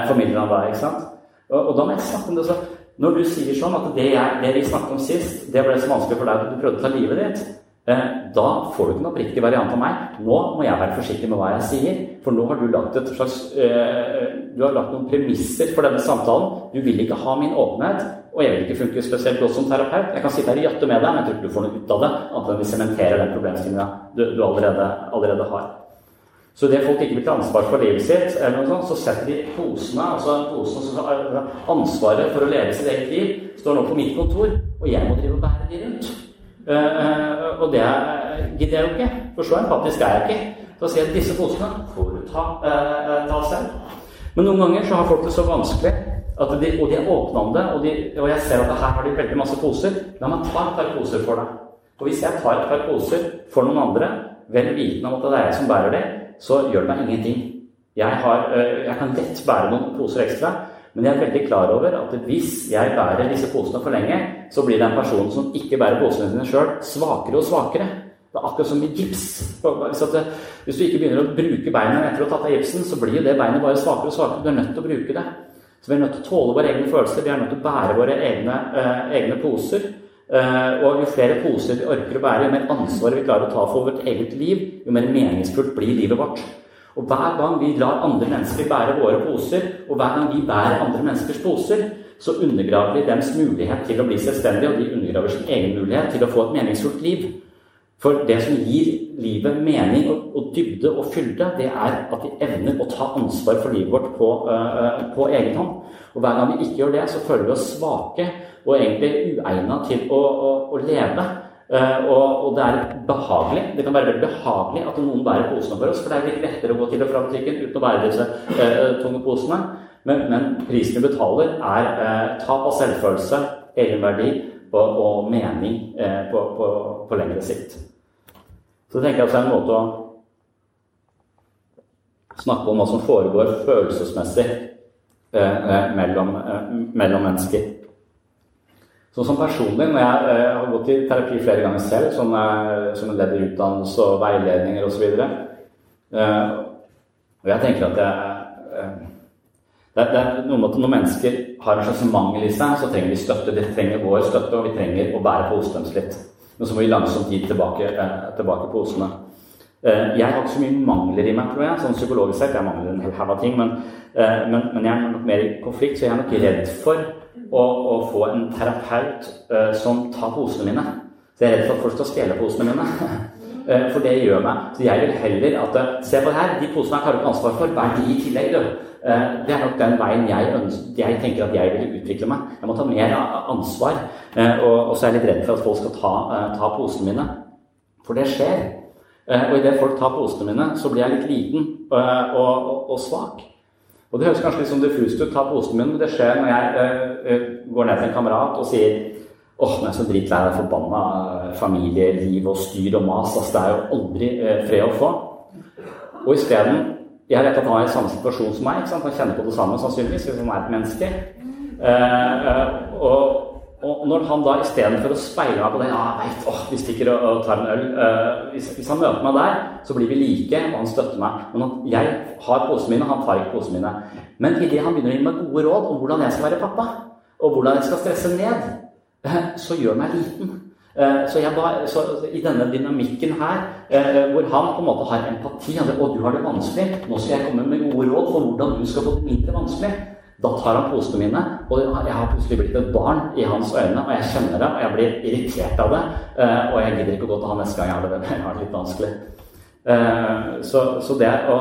formidler han da. ikke sant? Og, og da må jeg snakke om det. Så når du sier sånn at det, jeg, det vi snakket om sist, det ble så vanskelig for deg at du prøvde å ta livet ditt Eh, da får du ikke en oppriktig variant av meg. Nå må jeg være forsiktig med hva jeg sier. For nå har du lagt et slags eh, Du har lagt noen premisser for denne samtalen. Du vil ikke ha min åpenhet, og jeg vil ikke funke spesielt godt som terapeut. Jeg kan sitte her og jatte med deg, men jeg tror ikke du får noe ut av det, annet enn vi sementerer den problemstillinga du, du allerede, allerede, har. Så det folk ikke vil ta ansvar for livet sitt, eller noe sånt, så setter de posene altså posen, så Ansvaret for å leve sitt eget liv står nå på mitt kontor, og jeg må drive og bære de rundt. Uh, og det gidder jeg jo ikke, for så empatisk er jeg ikke. Så sier jeg at disse posene får du ta, uh, ta, selv. Men noen ganger så har folk det så vanskelig, de, og de er åpne om det, og, de, og, jeg ser at her har de veldig masse poser. La meg ta et par poser for deg. Og hvis jeg tar et par poser for noen andre, vel vitende om at det er jeg som bærer det, så gjør det meg ingenting. Jeg, har, uh, jeg kan lett bære noen poser ekstra. Men jeg er veldig klar over at hvis jeg bærer disse posene for lenge, så blir den personen som ikke bærer posene sine sjøl, svakere og svakere. Det er akkurat som i gips. Det, hvis, du ikke begynner å bruke beina etter å ha tatt av gipsen, så blir det beinet bare svakere og svakere. Du er nødt til å bruke det. Så vi er nødt til å tåle våre egne følelser. Vi er nødt til å bære våre egne, eh, egne poser. Uh, og jo flere poser vi orker å bære, jo mer ansvar vi klarer å ta for vårt eget liv, jo mer meningsfullt blir livet vårt. Og hver gang vi lar andre mennesker bære våre poser, og hver gang vi bærer andre menneskers poser, så undergraver vi deres mulighet til å bli selvstendige, og de undergraver sin egen mulighet til å få et meningsfullt liv. For det som gir livet mening og, og dybde og fylde, det er at vi evner å ta ansvar for livet vårt på, uh, på egen hånd. Og hver gang vi ikke gjør det, så føler vi oss svake og egentlig uegna til å, å, å leve. Uh, og, og, det er behagelig. Det kan være veldig behagelig at noen bærer posene for oss. For det er litt lettere å gå til og fra butikken uten å bære disse uh, tunge posene. Men, men, prisen vi betaler, er tap av selvfølelse, egenverdi og, og mening på, på, på, lengre sikt. Så tenker jeg også er en måte å snakke om hva som foregår følelsesmessig mellom, mellom mennesker. Så som personlig, når jeg, jeg, har gått i terapi flere ganger selv, som, som en ledd i utdannelse og veiledninger osv. Uh, og jeg tenker at jeg, det, det, er noe med når mennesker har en slags mangel i seg, så trenger vi støtte. De trenger vår støtte, og vi trenger å bære på hos litt. Men så må vi langsomt gi tilbake, eh, tilbake posene. Eh, jeg har ikke så mye mangler i meg, tror jeg, sånn psykologisk sett. Jeg mangler en hel haug av ting, men, eh, men, men, jeg er nok mer i konflikt, så jeg er nok redd for å, å få en terapeut uh, som tar posene mine. Så jeg er redd for at folk skal stjele posene mine. [laughs] uh, for det gjør meg. Så jeg vil heller at uh, Se på det her, de posene har du ikke ansvar for. Vær de i tillegg, du. det er nok den veien jeg, ønsker, jeg tenker at jeg vil utvikle meg. Jeg må ta mer ansvar. Og, så er jeg litt redd for at folk skal ta, ta posene mine. For det skjer. Og idet folk tar posene mine, så blir jeg litt liten og, og, og svak. Og Det høres kanskje litt sånn diffust ut, ta posene mine, men det skjer når jeg går ned til en kamerat og sier åh, oh, nå er jeg så drittlei av forbanna familieliv og styr og mas. Altså, det er jo aldri øh, fred å få. Og isteden Jeg har rett at han er i samme situasjon som meg. Han kjenner på det samme sannsynligvis, hvis han er et menneske. Eh, uh, og og når han da istedenfor å speile meg på det ja, vet, åh, vi stikker og, og tar en øl Eh, hvis, hvis, han møter meg der, så blir vi like, og han støtter meg. Men han, jeg har posene mine, han tar ikke posene mine. Men idet han begynner å gi meg gode råd om hvordan jeg skal være pappa, og hvordan jeg skal stresse ned, så gjør meg liten. Uh, så, ba, så, I denne dynamikken her, hvor han på en måte har empati Og du har det vanskelig. Nå skal jeg komme med gode råd for hvordan du skal få det mindre vanskelig.' Da tar han posene mine, og jeg har plutselig blitt et barn i hans øyne. Og jeg kjenner det, og jeg blir irritert av det. Eh, og jeg gidder ikke å gå til han neste gang jeg har det, [laughs] jeg har det litt vanskelig. Eh, så, så det, å,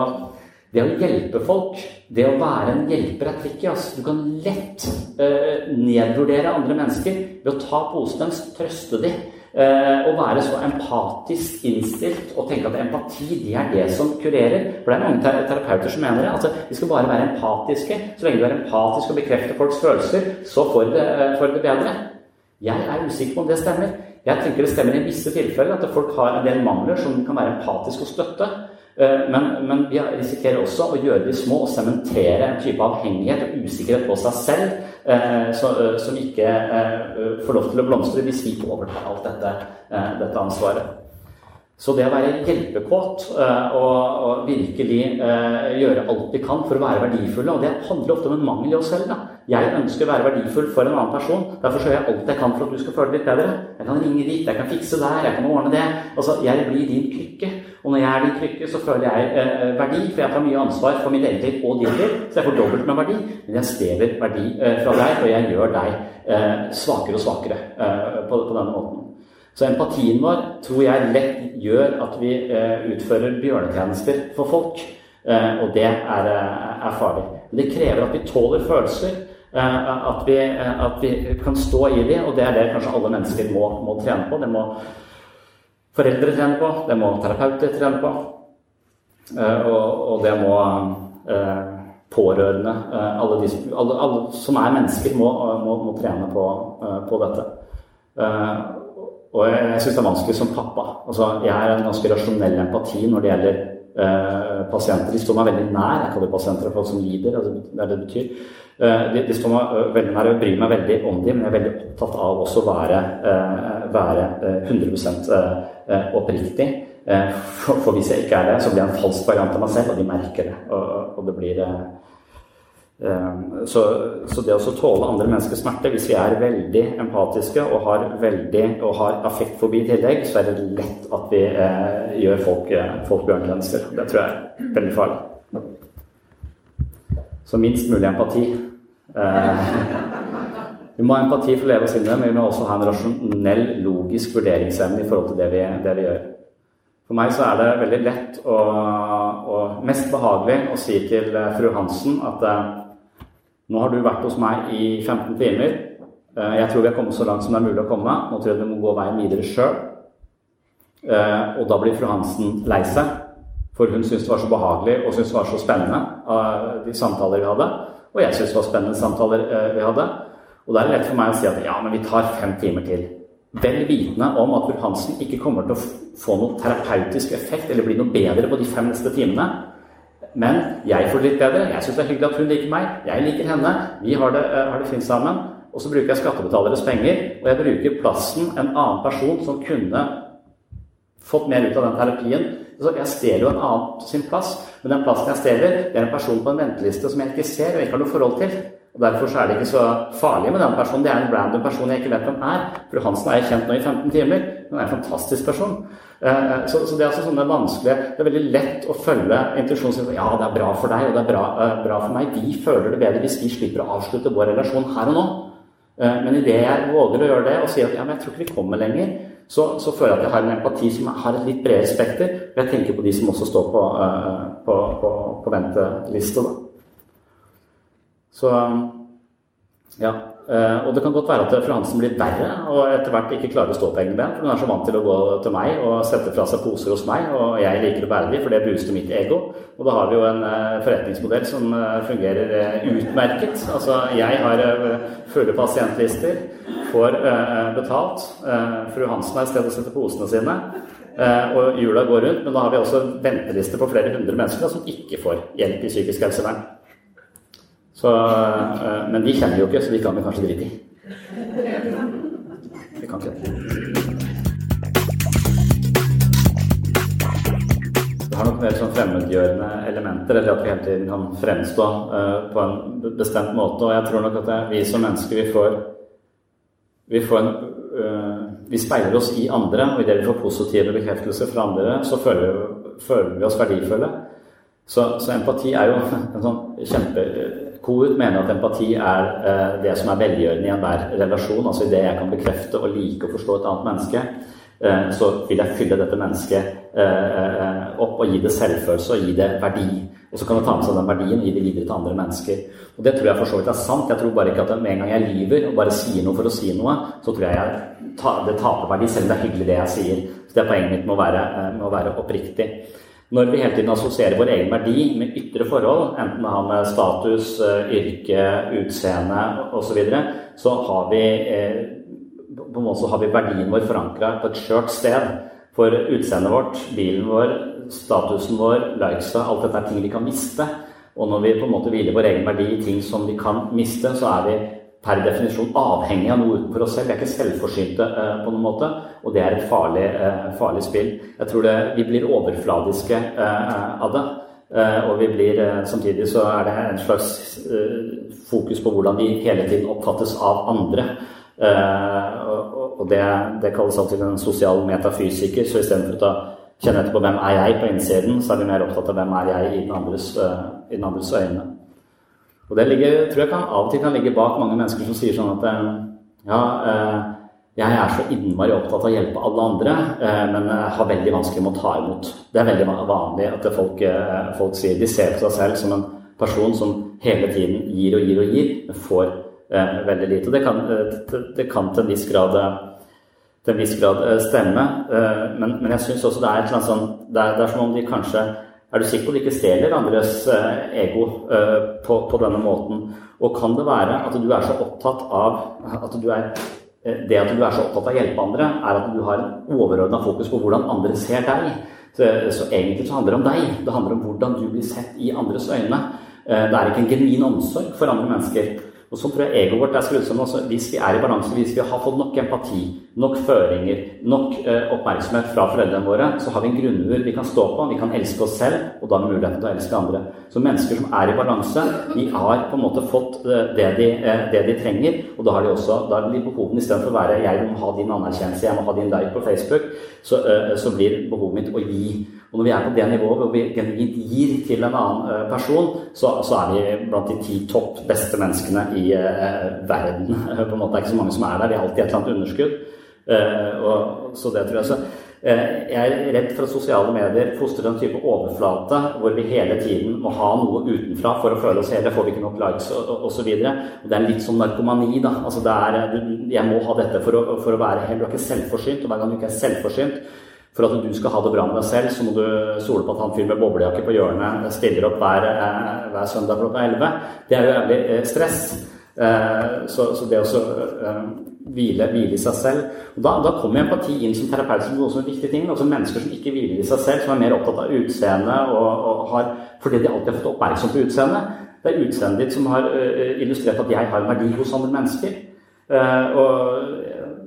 det, å, hjelpe folk, det å være en hjelper, er tricky. Altså. Du kan lett eh, nedvurdere andre mennesker ved å ta posen deres, trøste dem. Eh, og være så empatisk innstilt og tenke at empati det er det som kurerer. For det er mange terapeuter som mener det. altså Vi skal bare være empatiske. Så lenge du er empatisk og bekrefter folks følelser, så får det, eh, det bedre. Jeg er usikker på om det stemmer. Jeg tenker det stemmer i visse tilfeller at folk har en del mangler som kan være empatisk og støtte. Men, men, vi risikerer også å gjøre de små og sementere en type avhengighet og usikkerhet på seg selv så som ikke får lov til å blomstre hvis vi overtar alt dette, dette ansvaret. Så det å være hjelpekåt eh, og, og virkelig eh, gjøre alt vi kan for å være verdifulle Og det handler ofte om en mangel i oss selv. da. Jeg ønsker å være verdifull for en annen person. Derfor gjør jeg alt jeg kan for at du skal føle deg litt bedre. Jeg kan ringe dit, jeg kan fikse der, jeg kan ordne det. Altså, Jeg blir din krykke. Og når jeg er din krykke, så føler jeg eh, verdi, for jeg tar mye ansvar for mitt eget og ditt liv. Så jeg får dobbelt med verdi. Men jeg stjeler verdi eh, fra deg, og jeg gjør deg eh, svakere og svakere eh, på, på denne måten. Så empatien vår tror jeg lett gjør at vi eh, utfører bjørnetjenester for folk. Eh, og det er, eh, er farlig. Det krever at vi tåler følelser. At vi, at vi, kan stå i dem, og det er det kanskje alle mennesker må, må, trene på. Det må foreldre trene på, det må terapeuter trene på. Og, og det må pårørende alle, de, alle, alle, som er mennesker, må, må, må trene på, på dette. Og jeg, syns det er vanskelig som pappa. Altså, jeg er en ganske rasjonell empati når det gjelder eh, pasienter. De står meg veldig nær. Jeg kaller pasienter folk som lider. Altså, det er det det betyr. Eh, de, de, står meg eh, veldig nær, jeg bryr meg veldig om dem, men jeg er veldig opptatt av også å være, eh, være 100 eh, eh, oppriktig. For, for, hvis jeg ikke er det, så blir jeg en falsk variant av meg selv, og de merker det. Og, det blir Ehm, så, det å tåle andre menneskers smerte, hvis vi er veldig empatiske og har, veldig, og har affektfobi i tillegg, så er det lett at vi eh, gjør folk, eh, folk bjørnetjenester. Det tror jeg er veldig farlig. Så minst mulig empati. Eh, [laughs] vi må ha empati for å leve oss inn i men vi må også ha en rasjonell, logisk vurderingsevne i forhold til det vi, det vi gjør. For meg så er det veldig lett og, og mest behagelig å si til eh, fru Hansen at eh, nå har du vært hos meg i 15 timer. Eh, jeg tror vi har kommet så langt som det er mulig å komme. Nå tror jeg du må gå veien videre sjøl. Og da blir fru Hansen lei seg, for hun syntes det var så behagelig og syntes det var så spennende de samtaler vi hadde. Og jeg syntes det var spennende samtaler vi hadde. Og da er det lett for meg å si at ja, men vi tar fem timer til. Vel vitende om at fru Hansen ikke kommer til å få noen terapeutisk effekt eller bli noe bedre på de fem neste timene. Men jeg får det litt bedre. Jeg syns det er hyggelig at hun liker meg. Jeg liker henne. Vi har det, uh, har det fint sammen. Og så bruker jeg skattebetaleres penger, og jeg bruker plassen en annen person som kunne fått mer ut av den terapien. Så jeg stjeler jo en annen sin plass, men den plassen jeg stjeler, det er en person på en venteliste som jeg ikke ser og ikke har noe forhold til. Og Derfor så er det ikke så farlig med den personen. Det er en random person jeg ikke vet hvem er. Fru Hansen er jeg kjent nå i 15 timer. Hun er en fantastisk person. Eh, så, så, det er altså sånne vanskelige Det er veldig lett å følge intensjonen sin. Ja, det er bra for deg, og det er bra, uh, bra, for meg. Vi føler det bedre hvis vi slipper å avslutte vår relasjon her og nå. Men idet jeg våger å gjøre det og sier at ja, men jeg tror ikke vi kommer lenger, så, så, føler jeg at jeg har en empati som har et litt bredere spekter. Og jeg tenker på de som også står på, på, på, på venteliste. da. Så ja. Uh, og det kan godt være at Fransen blir verre og etter hvert ikke klarer å stå på egne ben. For hun er så vant til å gå til meg og sette fra seg poser hos meg, og jeg liker å bære dem, for det booster mitt ego. Og da har vi jo en uh, forretningsmodell som uh, fungerer utmerket. Altså, jeg har fulle pasientlister, får betalt. Fru Hansen har et sted å sette posene sine. og hjula går rundt, men da har vi også ventelister på flere hundre mennesker som ikke får hjelp i psykisk helsevern. Så, eh, men de kjenner jo ikke, så de kan vi kanskje drite i. Vi kan ikke det. Har nok mer sånn fremmedgjørende elementer, eller at vi hele tiden kan fremstå uh, på en bestemt måte. Og jeg tror nok at det, vi som mennesker vi får, vi får en uh, Vi speiler oss i andre, og idet vi får positive bekreftelser fra andre, så føler, føler vi oss verdifulle. Så, så, empati er jo [laughs] en sånn kjempe Kohut mener at empati er eh, det som er velgjørende i enhver relasjon. Altså idet jeg kan bekrefte og like og forstå et annet menneske, eh, så vil jeg fylle dette mennesket eh, opp og gi det selvfølelse og gi det verdi. Og så kan det ta med seg den verdien og gi det videre til andre mennesker. Og det tror jeg for så vidt er sant. Jeg tror bare ikke at med en gang jeg lyver og bare sier noe for å si noe, så tror jeg, jeg det taper verdi, selv om det er hyggelig det jeg sier. Så det er poenget mitt med å være, med å være oppriktig. Når vi hele tiden assosierer vår egen verdi med ytre forhold, enten det har med status, eh, yrke, utseende osv., så, videre, så har vi eh, på en måte har vi verdien vår forankra på et skjørt sted. For utseendet vårt, bilen vår, statusen vår, likesa, alt dette er ting vi kan miste. Og når vi på en måte hviler vår egen verdi i ting som vi kan miste, så er vi per definisjon avhengig av noe utenfor oss selv. Vi er ikke selvforsynte eh, på noen måte, og det er et farlig, eh, farlig spill. Jeg tror det, vi blir overfladiske eh, av det. Eh, og vi blir, eh, samtidig så er det en slags eh, fokus på hvordan vi hele tiden oppfattes av andre. og det, det kalles alltid en sosial metafysiker. Så istedenfor å ta kjenne etter på hvem er jeg på innsiden, så er vi mer opptatt av hvem er jeg i den andres, i den andres øyne. Og det ligger, tror jeg kan, av og til kan ligge bak mange mennesker som sier sånn at ja, jeg er så innmari opptatt av å hjelpe alle andre, men har veldig vanskelig med å ta imot. Det er veldig vanlig at folk, folk sier de ser på seg selv som en person som hele tiden gir og gir og gir, men får eh, veldig lite. Det kan, det kan, til en viss grad, til en viss grad stemme, men, men jeg syns også det er sånn det er, det er som om de kanskje er du sikker på at du ikke stjeler andres ego på, på, denne måten? Og kan det være at du er så opptatt av at du er det at du er så opptatt av å hjelpe andre, er at du har en overordna fokus på hvordan andre ser deg. Så, så, egentlig så handler det om deg. Det handler om hvordan du blir sett i andres øyne. Det er ikke en genuin omsorg for andre mennesker. Og så tror jeg egoet vårt er skrudd sammen. Altså, hvis vi er i balanse, hvis vi har fått nok empati, nok føringer, nok eh, oppmerksomhet fra foreldrene våre, så har vi en grunnmur vi kan stå på. Vi kan elske oss selv, og da har vi muligheten til å elske andre. Så mennesker som er i balanse, de har på en måte fått eh, det, de, eh, det, de, trenger. Og da har de også da blir behovene istedenfor å være 'jeg må ha din anerkjennelse, jeg må ha din like på Facebook', så, så blir behovet mitt å gi. Og når vi er på det nivået hvor vi genuint gir til en annen eh, person, så, så, er vi blant de ti topp beste menneskene i eh, verden. [laughs] på en måte Det er ikke så mange som er der. Vi har alltid et eller annet underskudd. Eh, og, så det tror jeg så. Jeg er redd for at sosiale medier fostrer en type overflate hvor vi hele tiden må ha noe utenfra for å føle oss hele. Får vi ikke nok likes osv. Det er litt som narkomani. da, altså det er, Jeg må ha dette for å, for å være hel. Du er ikke selvforsynt. Og hver gang du ikke er selvforsynt, for at du skal ha det bra med deg selv, så må du stole på at han fyren med boblejakke på hjørnet stiller opp hver, eh, hver søndag klokka 11. Det er jo jævlig eh, stress. Eh, så, så det å hvile, hvile, i seg selv og Da, da kommer empati inn som terapeut som noe som er viktig ting. Altså Mennesker som ikke hviler i seg selv, som er mer opptatt av utseendet og, og har, fordi de alltid har fått oppmerksomhet på utseendet. Det er utseendet ditt som har illustrert at jeg har en verdi hos andre mennesker. og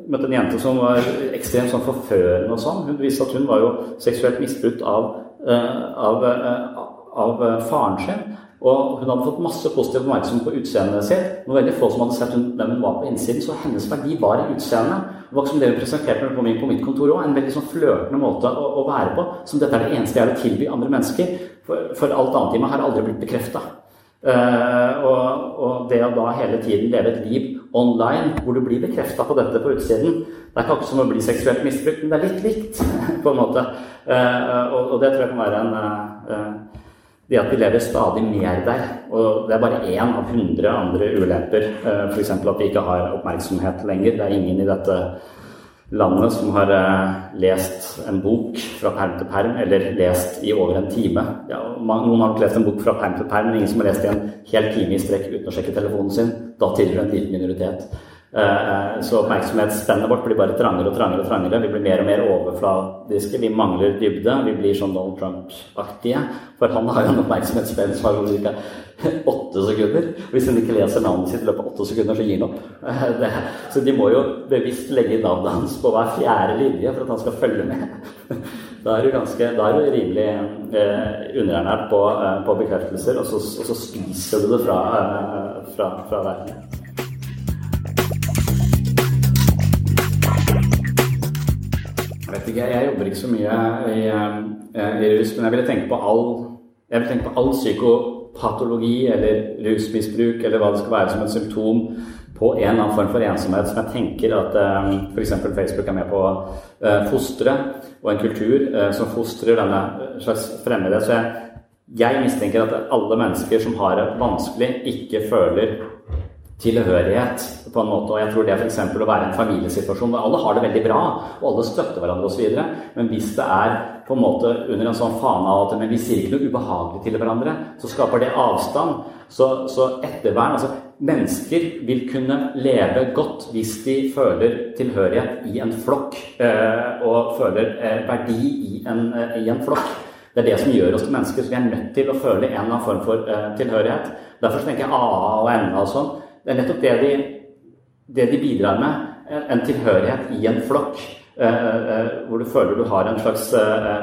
møtte en jente som var ekstremt sånn forførende og sånn. Hun viste at hun var jo seksuelt misbrukt av, uh, av, uh, av uh, faren sin. Og hun hadde fått masse positiv oppmerksomhet på utseendet sitt. Det veldig få som hadde sett hvem hun var på innsiden, så hennes verdi var i utseendet. Det var ikke som det hun presenterte på, min, på mitt kontor òg. En veldig sånn flørtende måte å, å, være på. Som dette er det eneste jeg har tilby andre mennesker. For, for alt annet i meg har aldri blitt bekrefta. Uh, og, og, det å da hele tiden leve et liv online hvor du blir bekrefta på dette på utsiden Det er ikke akkurat som å bli seksuelt misbrukt, men det er litt likt, [laughs] på en måte. Uh, og, og, det tror jeg kan være en uh, Det at vi lever stadig mer der. Og det er bare én av hundre andre ulemper. F.eks. at vi ikke har oppmerksomhet lenger. Det er ingen i dette landet som har eh, lest en bok fra perm til perm, eller lest i over en time. Ja, noen har ikke lest en bok fra perm til perm, men ingen som har lest i en hel time i strekk uten å sjekke telefonen sin. Da tilhører en liten minoritet. Eh, så oppmerksomhetsspennet vårt blir bare trangere og trangere. og trangere. Vi blir mer og mer overfladiske. Vi mangler dybde. Vi blir sånn Donald Trump-aktige. For han har jo en oppmerksomhetsspenn som har ca. åtte sekunder. Hvis han ikke leser navnet sitt i løpet av åtte sekunder, så gir han opp. Det, så de må jo bevisst legge navnet hans på hver fjerde linje for at han skal følge med. [laughs] Da er du, ganske, da er du rimelig eh, underernært på, eh, på bekreftelser, og så, og så, spiser du det fra, eh, fra, fra verden. Ikke, jeg jobber ikke så mye i, eh, i rus, men jeg ville tenke på all, jeg vil tenke på all psykopatologi eller rusmisbruk eller hva det skal være som et symptom på en eller annen form for ensomhet som jeg tenker at um, eh, f.eks. Facebook er med på å uh, fostre, og en kultur uh, som fostrer denne slags fremmede. Så jeg, jeg mistenker at alle mennesker som har det vanskelig, ikke føler tilhørighet på en måte. Og jeg tror det f.eks. å være en familiesituasjon hvor alle har det veldig bra, og alle støtter hverandre osv. Men hvis det er på en måte under en sånn fane av at men vi sier ikke noe ubehagelig til hverandre, så skaper det avstand. Så, så ettervern altså Mennesker vil kunne leve godt hvis de føler tilhørighet i en flokk, øh, og føler øh, verdi i en, øh, i en flokk. Det er det som gjør oss til mennesker. Så vi er nødt til å føle en eller annen form for tilhørighet. Derfor tenker jeg AA og NA og sånn. Det er nettopp det de, det de bidrar med. En tilhørighet i en flokk. Uh, hvor du føler du har en slags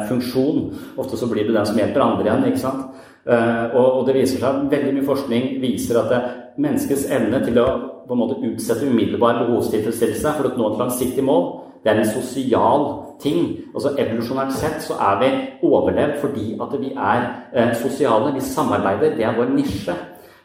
funksjon. Ofte så blir du den som hjelper andre igjen. ikke sant? Og, det viser seg veldig mye forskning viser at menneskets evne til å på en måte utsette umiddelbar behovstilfredsstillelse for å nå et langsiktig mål, det er en sosial ting. Altså Evolusjonært sett så er vi overlevd fordi at vi er eh, sosiale. Vi samarbeider. Det er vår nisje.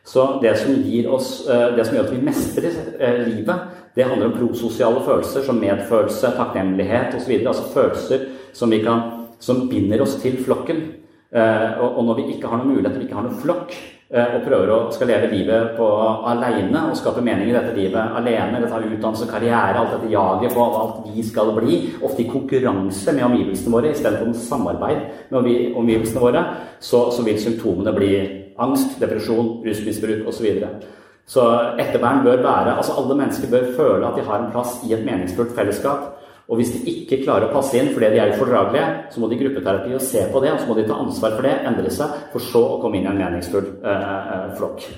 Så det som, oss, eh, det som gjør at vi mestrer eh, livet, det handler om prososiale følelser som medfølelse, takknemlighet osv. Altså følelser som, kan, som binder oss til flokken. Eh, og når vi ikke har noen mulighet, vi ikke har noen flokk, og prøver å skal leve livet på alene og skape mening i dette livet alene, eller ta utdannelse, karriere, alt dette jaget på alt vi skal bli, ofte i konkurranse med omgivelsene våre istedenfor samarbeid med omgivelsene våre, så, så vil symptomene bli angst, depresjon, rusmisbruk osv. Så, videre. så ettervern bør være Altså alle mennesker bør føle at de har en plass i et meningsfullt fellesskap. Og hvis de ikke klarer å passe inn fordi de er ufordragelige, så må de i gruppeterapi og se på det, og så må de ta ansvar for det, endre seg, for så å komme inn i en meningsfull eh, eh flokk.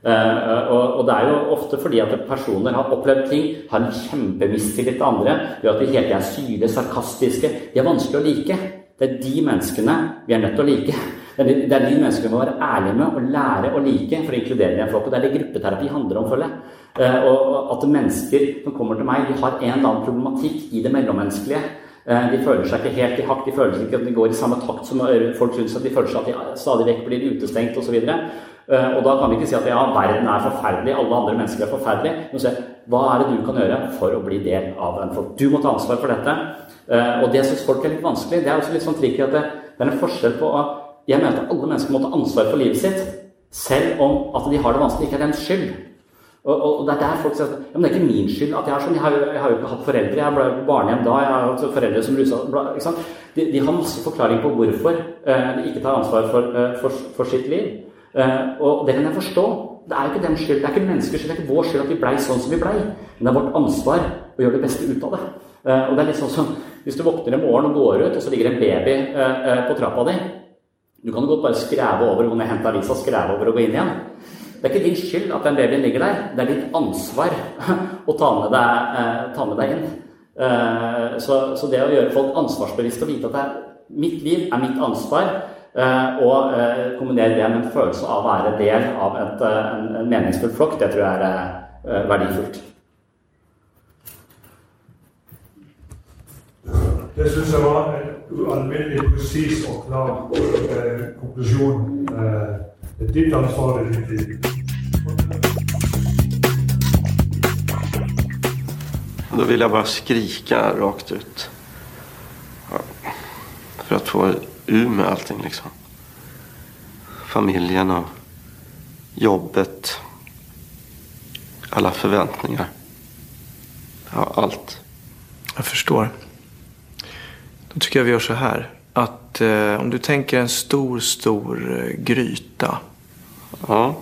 Eh, og, og, det er jo ofte fordi at personer har opplevd ting, har en kjempemistillit til andre, gjør at de hele tiden er syre, sarkastiske. De er vanskelig å like. Det er de menneskene vi er nødt til å like. Det er de, det de menneskene vi må være ærlige med og lære å like for å inkludere i en flokk. Og det er det gruppeterapi handler om, føler jeg. Eh, og at mennesker som kommer til meg, de har en eller annen problematikk i det mellommenneskelige. Eh, de føler seg ikke helt i hakk, de føler seg ikke at de går i samme takt som folk rundt seg. De føler seg at de stadig vekk blir utestengt osv. Og, så og da kan vi ikke si at ja, verden er forferdelig, alle andre mennesker er forferdelige. Men se, hva er det du kan gjøre for å bli del av en folk? Du må ta ansvar for dette. Eh, og det syns folk er litt vanskelig. Det er også litt sånn trikk at det, det er en forskjell på å Jeg mener at alle mennesker må ta ansvar for livet sitt, selv om at de har det vanskelig, ikke er deres skyld. Og, og, det er der folk sier at ja, men det er ikke min skyld at jeg er sånn. Jeg har, jeg har jo ikke hatt foreldre. Jeg ble på barnehjem da. Jeg har hatt foreldre som rusa de, de, har masse forklaring på hvorfor eh, de ikke tar ansvar for, uh, for, for sitt liv. Eh, og det kan jeg forstå. Det er jo ikke dem skyld. Det er ikke menneskers skyld. Det er ikke vår skyld at vi blei sånn som vi blei. Men det er vårt ansvar å gjøre det beste ut av det. og det er litt sånn som hvis du våkner en morgen og går ut, og så ligger en baby på trappa di. Du kan godt bare skreve over, gå jeg hente avisa, skreve over og gå inn igjen. Det er ikke din skyld at den babyen ligger der. Det er ditt ansvar [laughs] å ta med deg, eh, ta med deg inn. Eh, så, så, det å gjøre folk ansvarsbevisste og vite at er, mitt liv er mitt ansvar, eh, og kombinere det med en følelse av å være del av et, en, en, meningsfull flokk, det tror jeg er verdifullt. Det syns jeg var en ualminnelig presis og klar konklusjon. Det er ditt ansvar i ditt Da vil jeg bare bara skrika rakt ut. For å få ur med allting liksom. Familien og jobbet. Alle forventninger. Ja, alt. Jeg förstår. Då tycker jag vi gör så här. Att eh, om du tänker en stor, stor eh, gryta. Ja.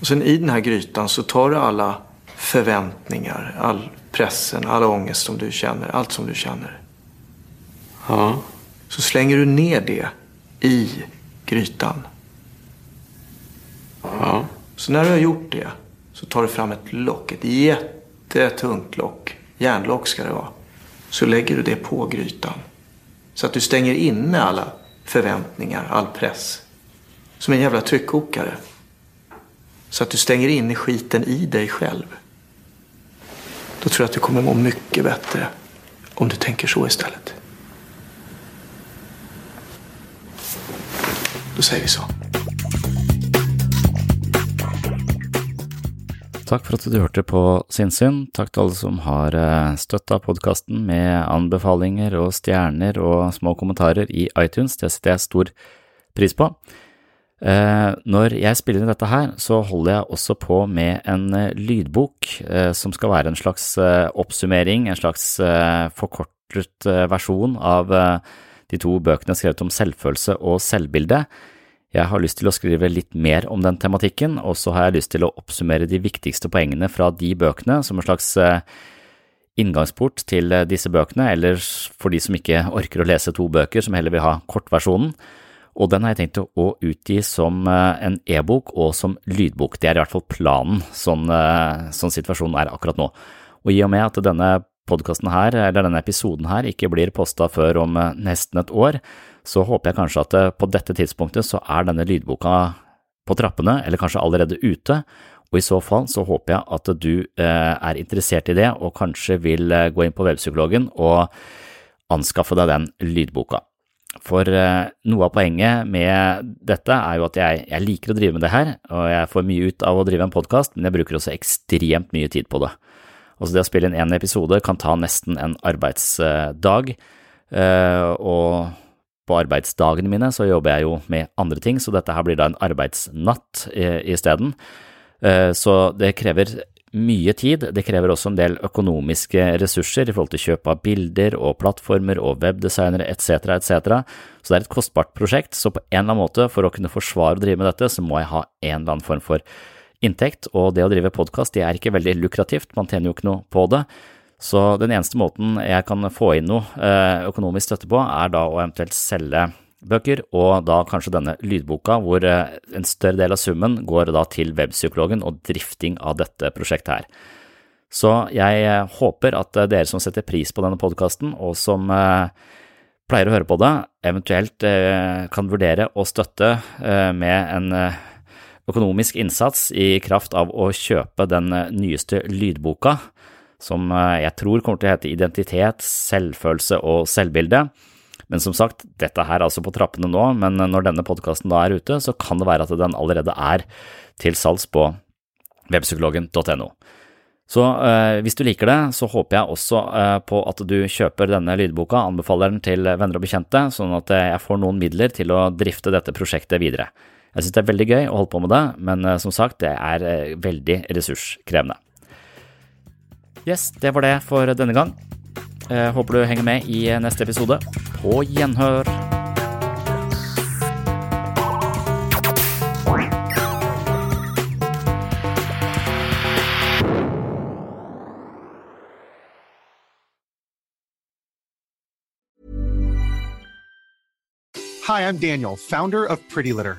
Och sen i den här grytan så tar du alla förväntningar, all pressen, all ångest som du känner, allt som du känner. Ja. Så slänger du ner det i grytan. Ja. Så när du har gjort det så tar du fram ett lock, ett jättetungt lock. Järnlock ska det vara. Så lägger du det på grytan. Så att du stänger inne alla förväntningar, all press. Som en jävla tryckkokare. Så att du stänger in skiten i dig själv. Då tror jag att du kommer må mycket bättre om du tänker så istället. Då säger vi så. Takk for at du hørte på Sinnsyn. Takk til alle som har eh, støtta podkasten med anbefalinger og stjerner og små kommentarer i iTunes. Det setter jeg stor pris på. Eh, når jeg spiller inn dette her, så holder jeg også på med en eh, lydbok som skal være en slags oppsummering, en slags forkortet versjon av de to bøkene skrevet om selvfølelse og selvbilde. Jeg har lyst til å skrive litt mer om den tematikken, og så har jeg lyst til å oppsummere de viktigste poengene fra de bøkene som en slags inngangsport til disse bøkene, eller for de som ikke orker å lese to bøker, som heller vil ha kortversjonen. Og den har jeg tenkt å utgi som en e-bok og som lydbok. Det er i hvert fall planen, sånn, sånn situasjonen er akkurat nå. Og i og med at denne podkasten her, eller denne episoden her, ikke blir posta før om eh, nesten et år, så håper jeg kanskje at eh, på dette tidspunktet så er denne lydboka på trappene, eller kanskje allerede ute, og i så fall så håper jeg at du eh, er interessert i det og kanskje vil gå inn på Webpsykologen og anskaffe deg den lydboka. For noe av poenget med dette er jo at jeg, jeg liker å drive med det her, og jeg får mye ut av å drive en podkast, men jeg bruker også ekstremt mye tid på det. Altså det å spille inn én episode kan ta nesten en arbeidsdag, eh, og på arbeidsdagene mine så jobber jeg jo med andre ting, så dette her blir da en arbeidsnatt isteden. Eh, så det krever mye tid, det krever også en del økonomiske ressurser i forhold til kjøp av bilder og plattformer og webdesignere etc., etc., så det er et kostbart prosjekt, så på en eller annen måte, for å kunne forsvare å drive med dette, så må jeg ha en eller annen form for inntekt, og det å drive podkast er ikke veldig lukrativt, man tjener jo ikke noe på det. Så den eneste måten jeg kan få inn noe eh, økonomisk støtte på, er da å eventuelt selge bøker, og da kanskje denne lydboka, hvor eh, en større del av summen går da til webpsykologen og drifting av dette prosjektet her. Så jeg eh, håper at dere som setter pris på denne podkasten, og som pleier å høre på det, eventuelt kan vurdere å støtte med en økonomisk innsats i kraft av å kjøpe den nyeste lydboka, som eh, jeg tror kommer til å hete Identitet, selvfølelse og selvbilde. Men som sagt, dette her er altså på trappene nå, men når denne podkasten da er ute, så kan det være at den allerede er til salgs på webpsykologen.no. Så eh, hvis du liker det, så håper jeg også eh, på at du kjøper denne lydboka, anbefaler den til venner og bekjente, sånn at eh, jeg får noen midler til å drifte dette prosjektet videre. Jeg synes det er veldig gøy å holde på med det, men eh, som sagt, det er eh, veldig ressurskrevende. Yes, det var det for denne gang. Jeg håper du henger med i neste episode. På gjenhør! Hi, I'm Daniel, founder of Pretty Litter.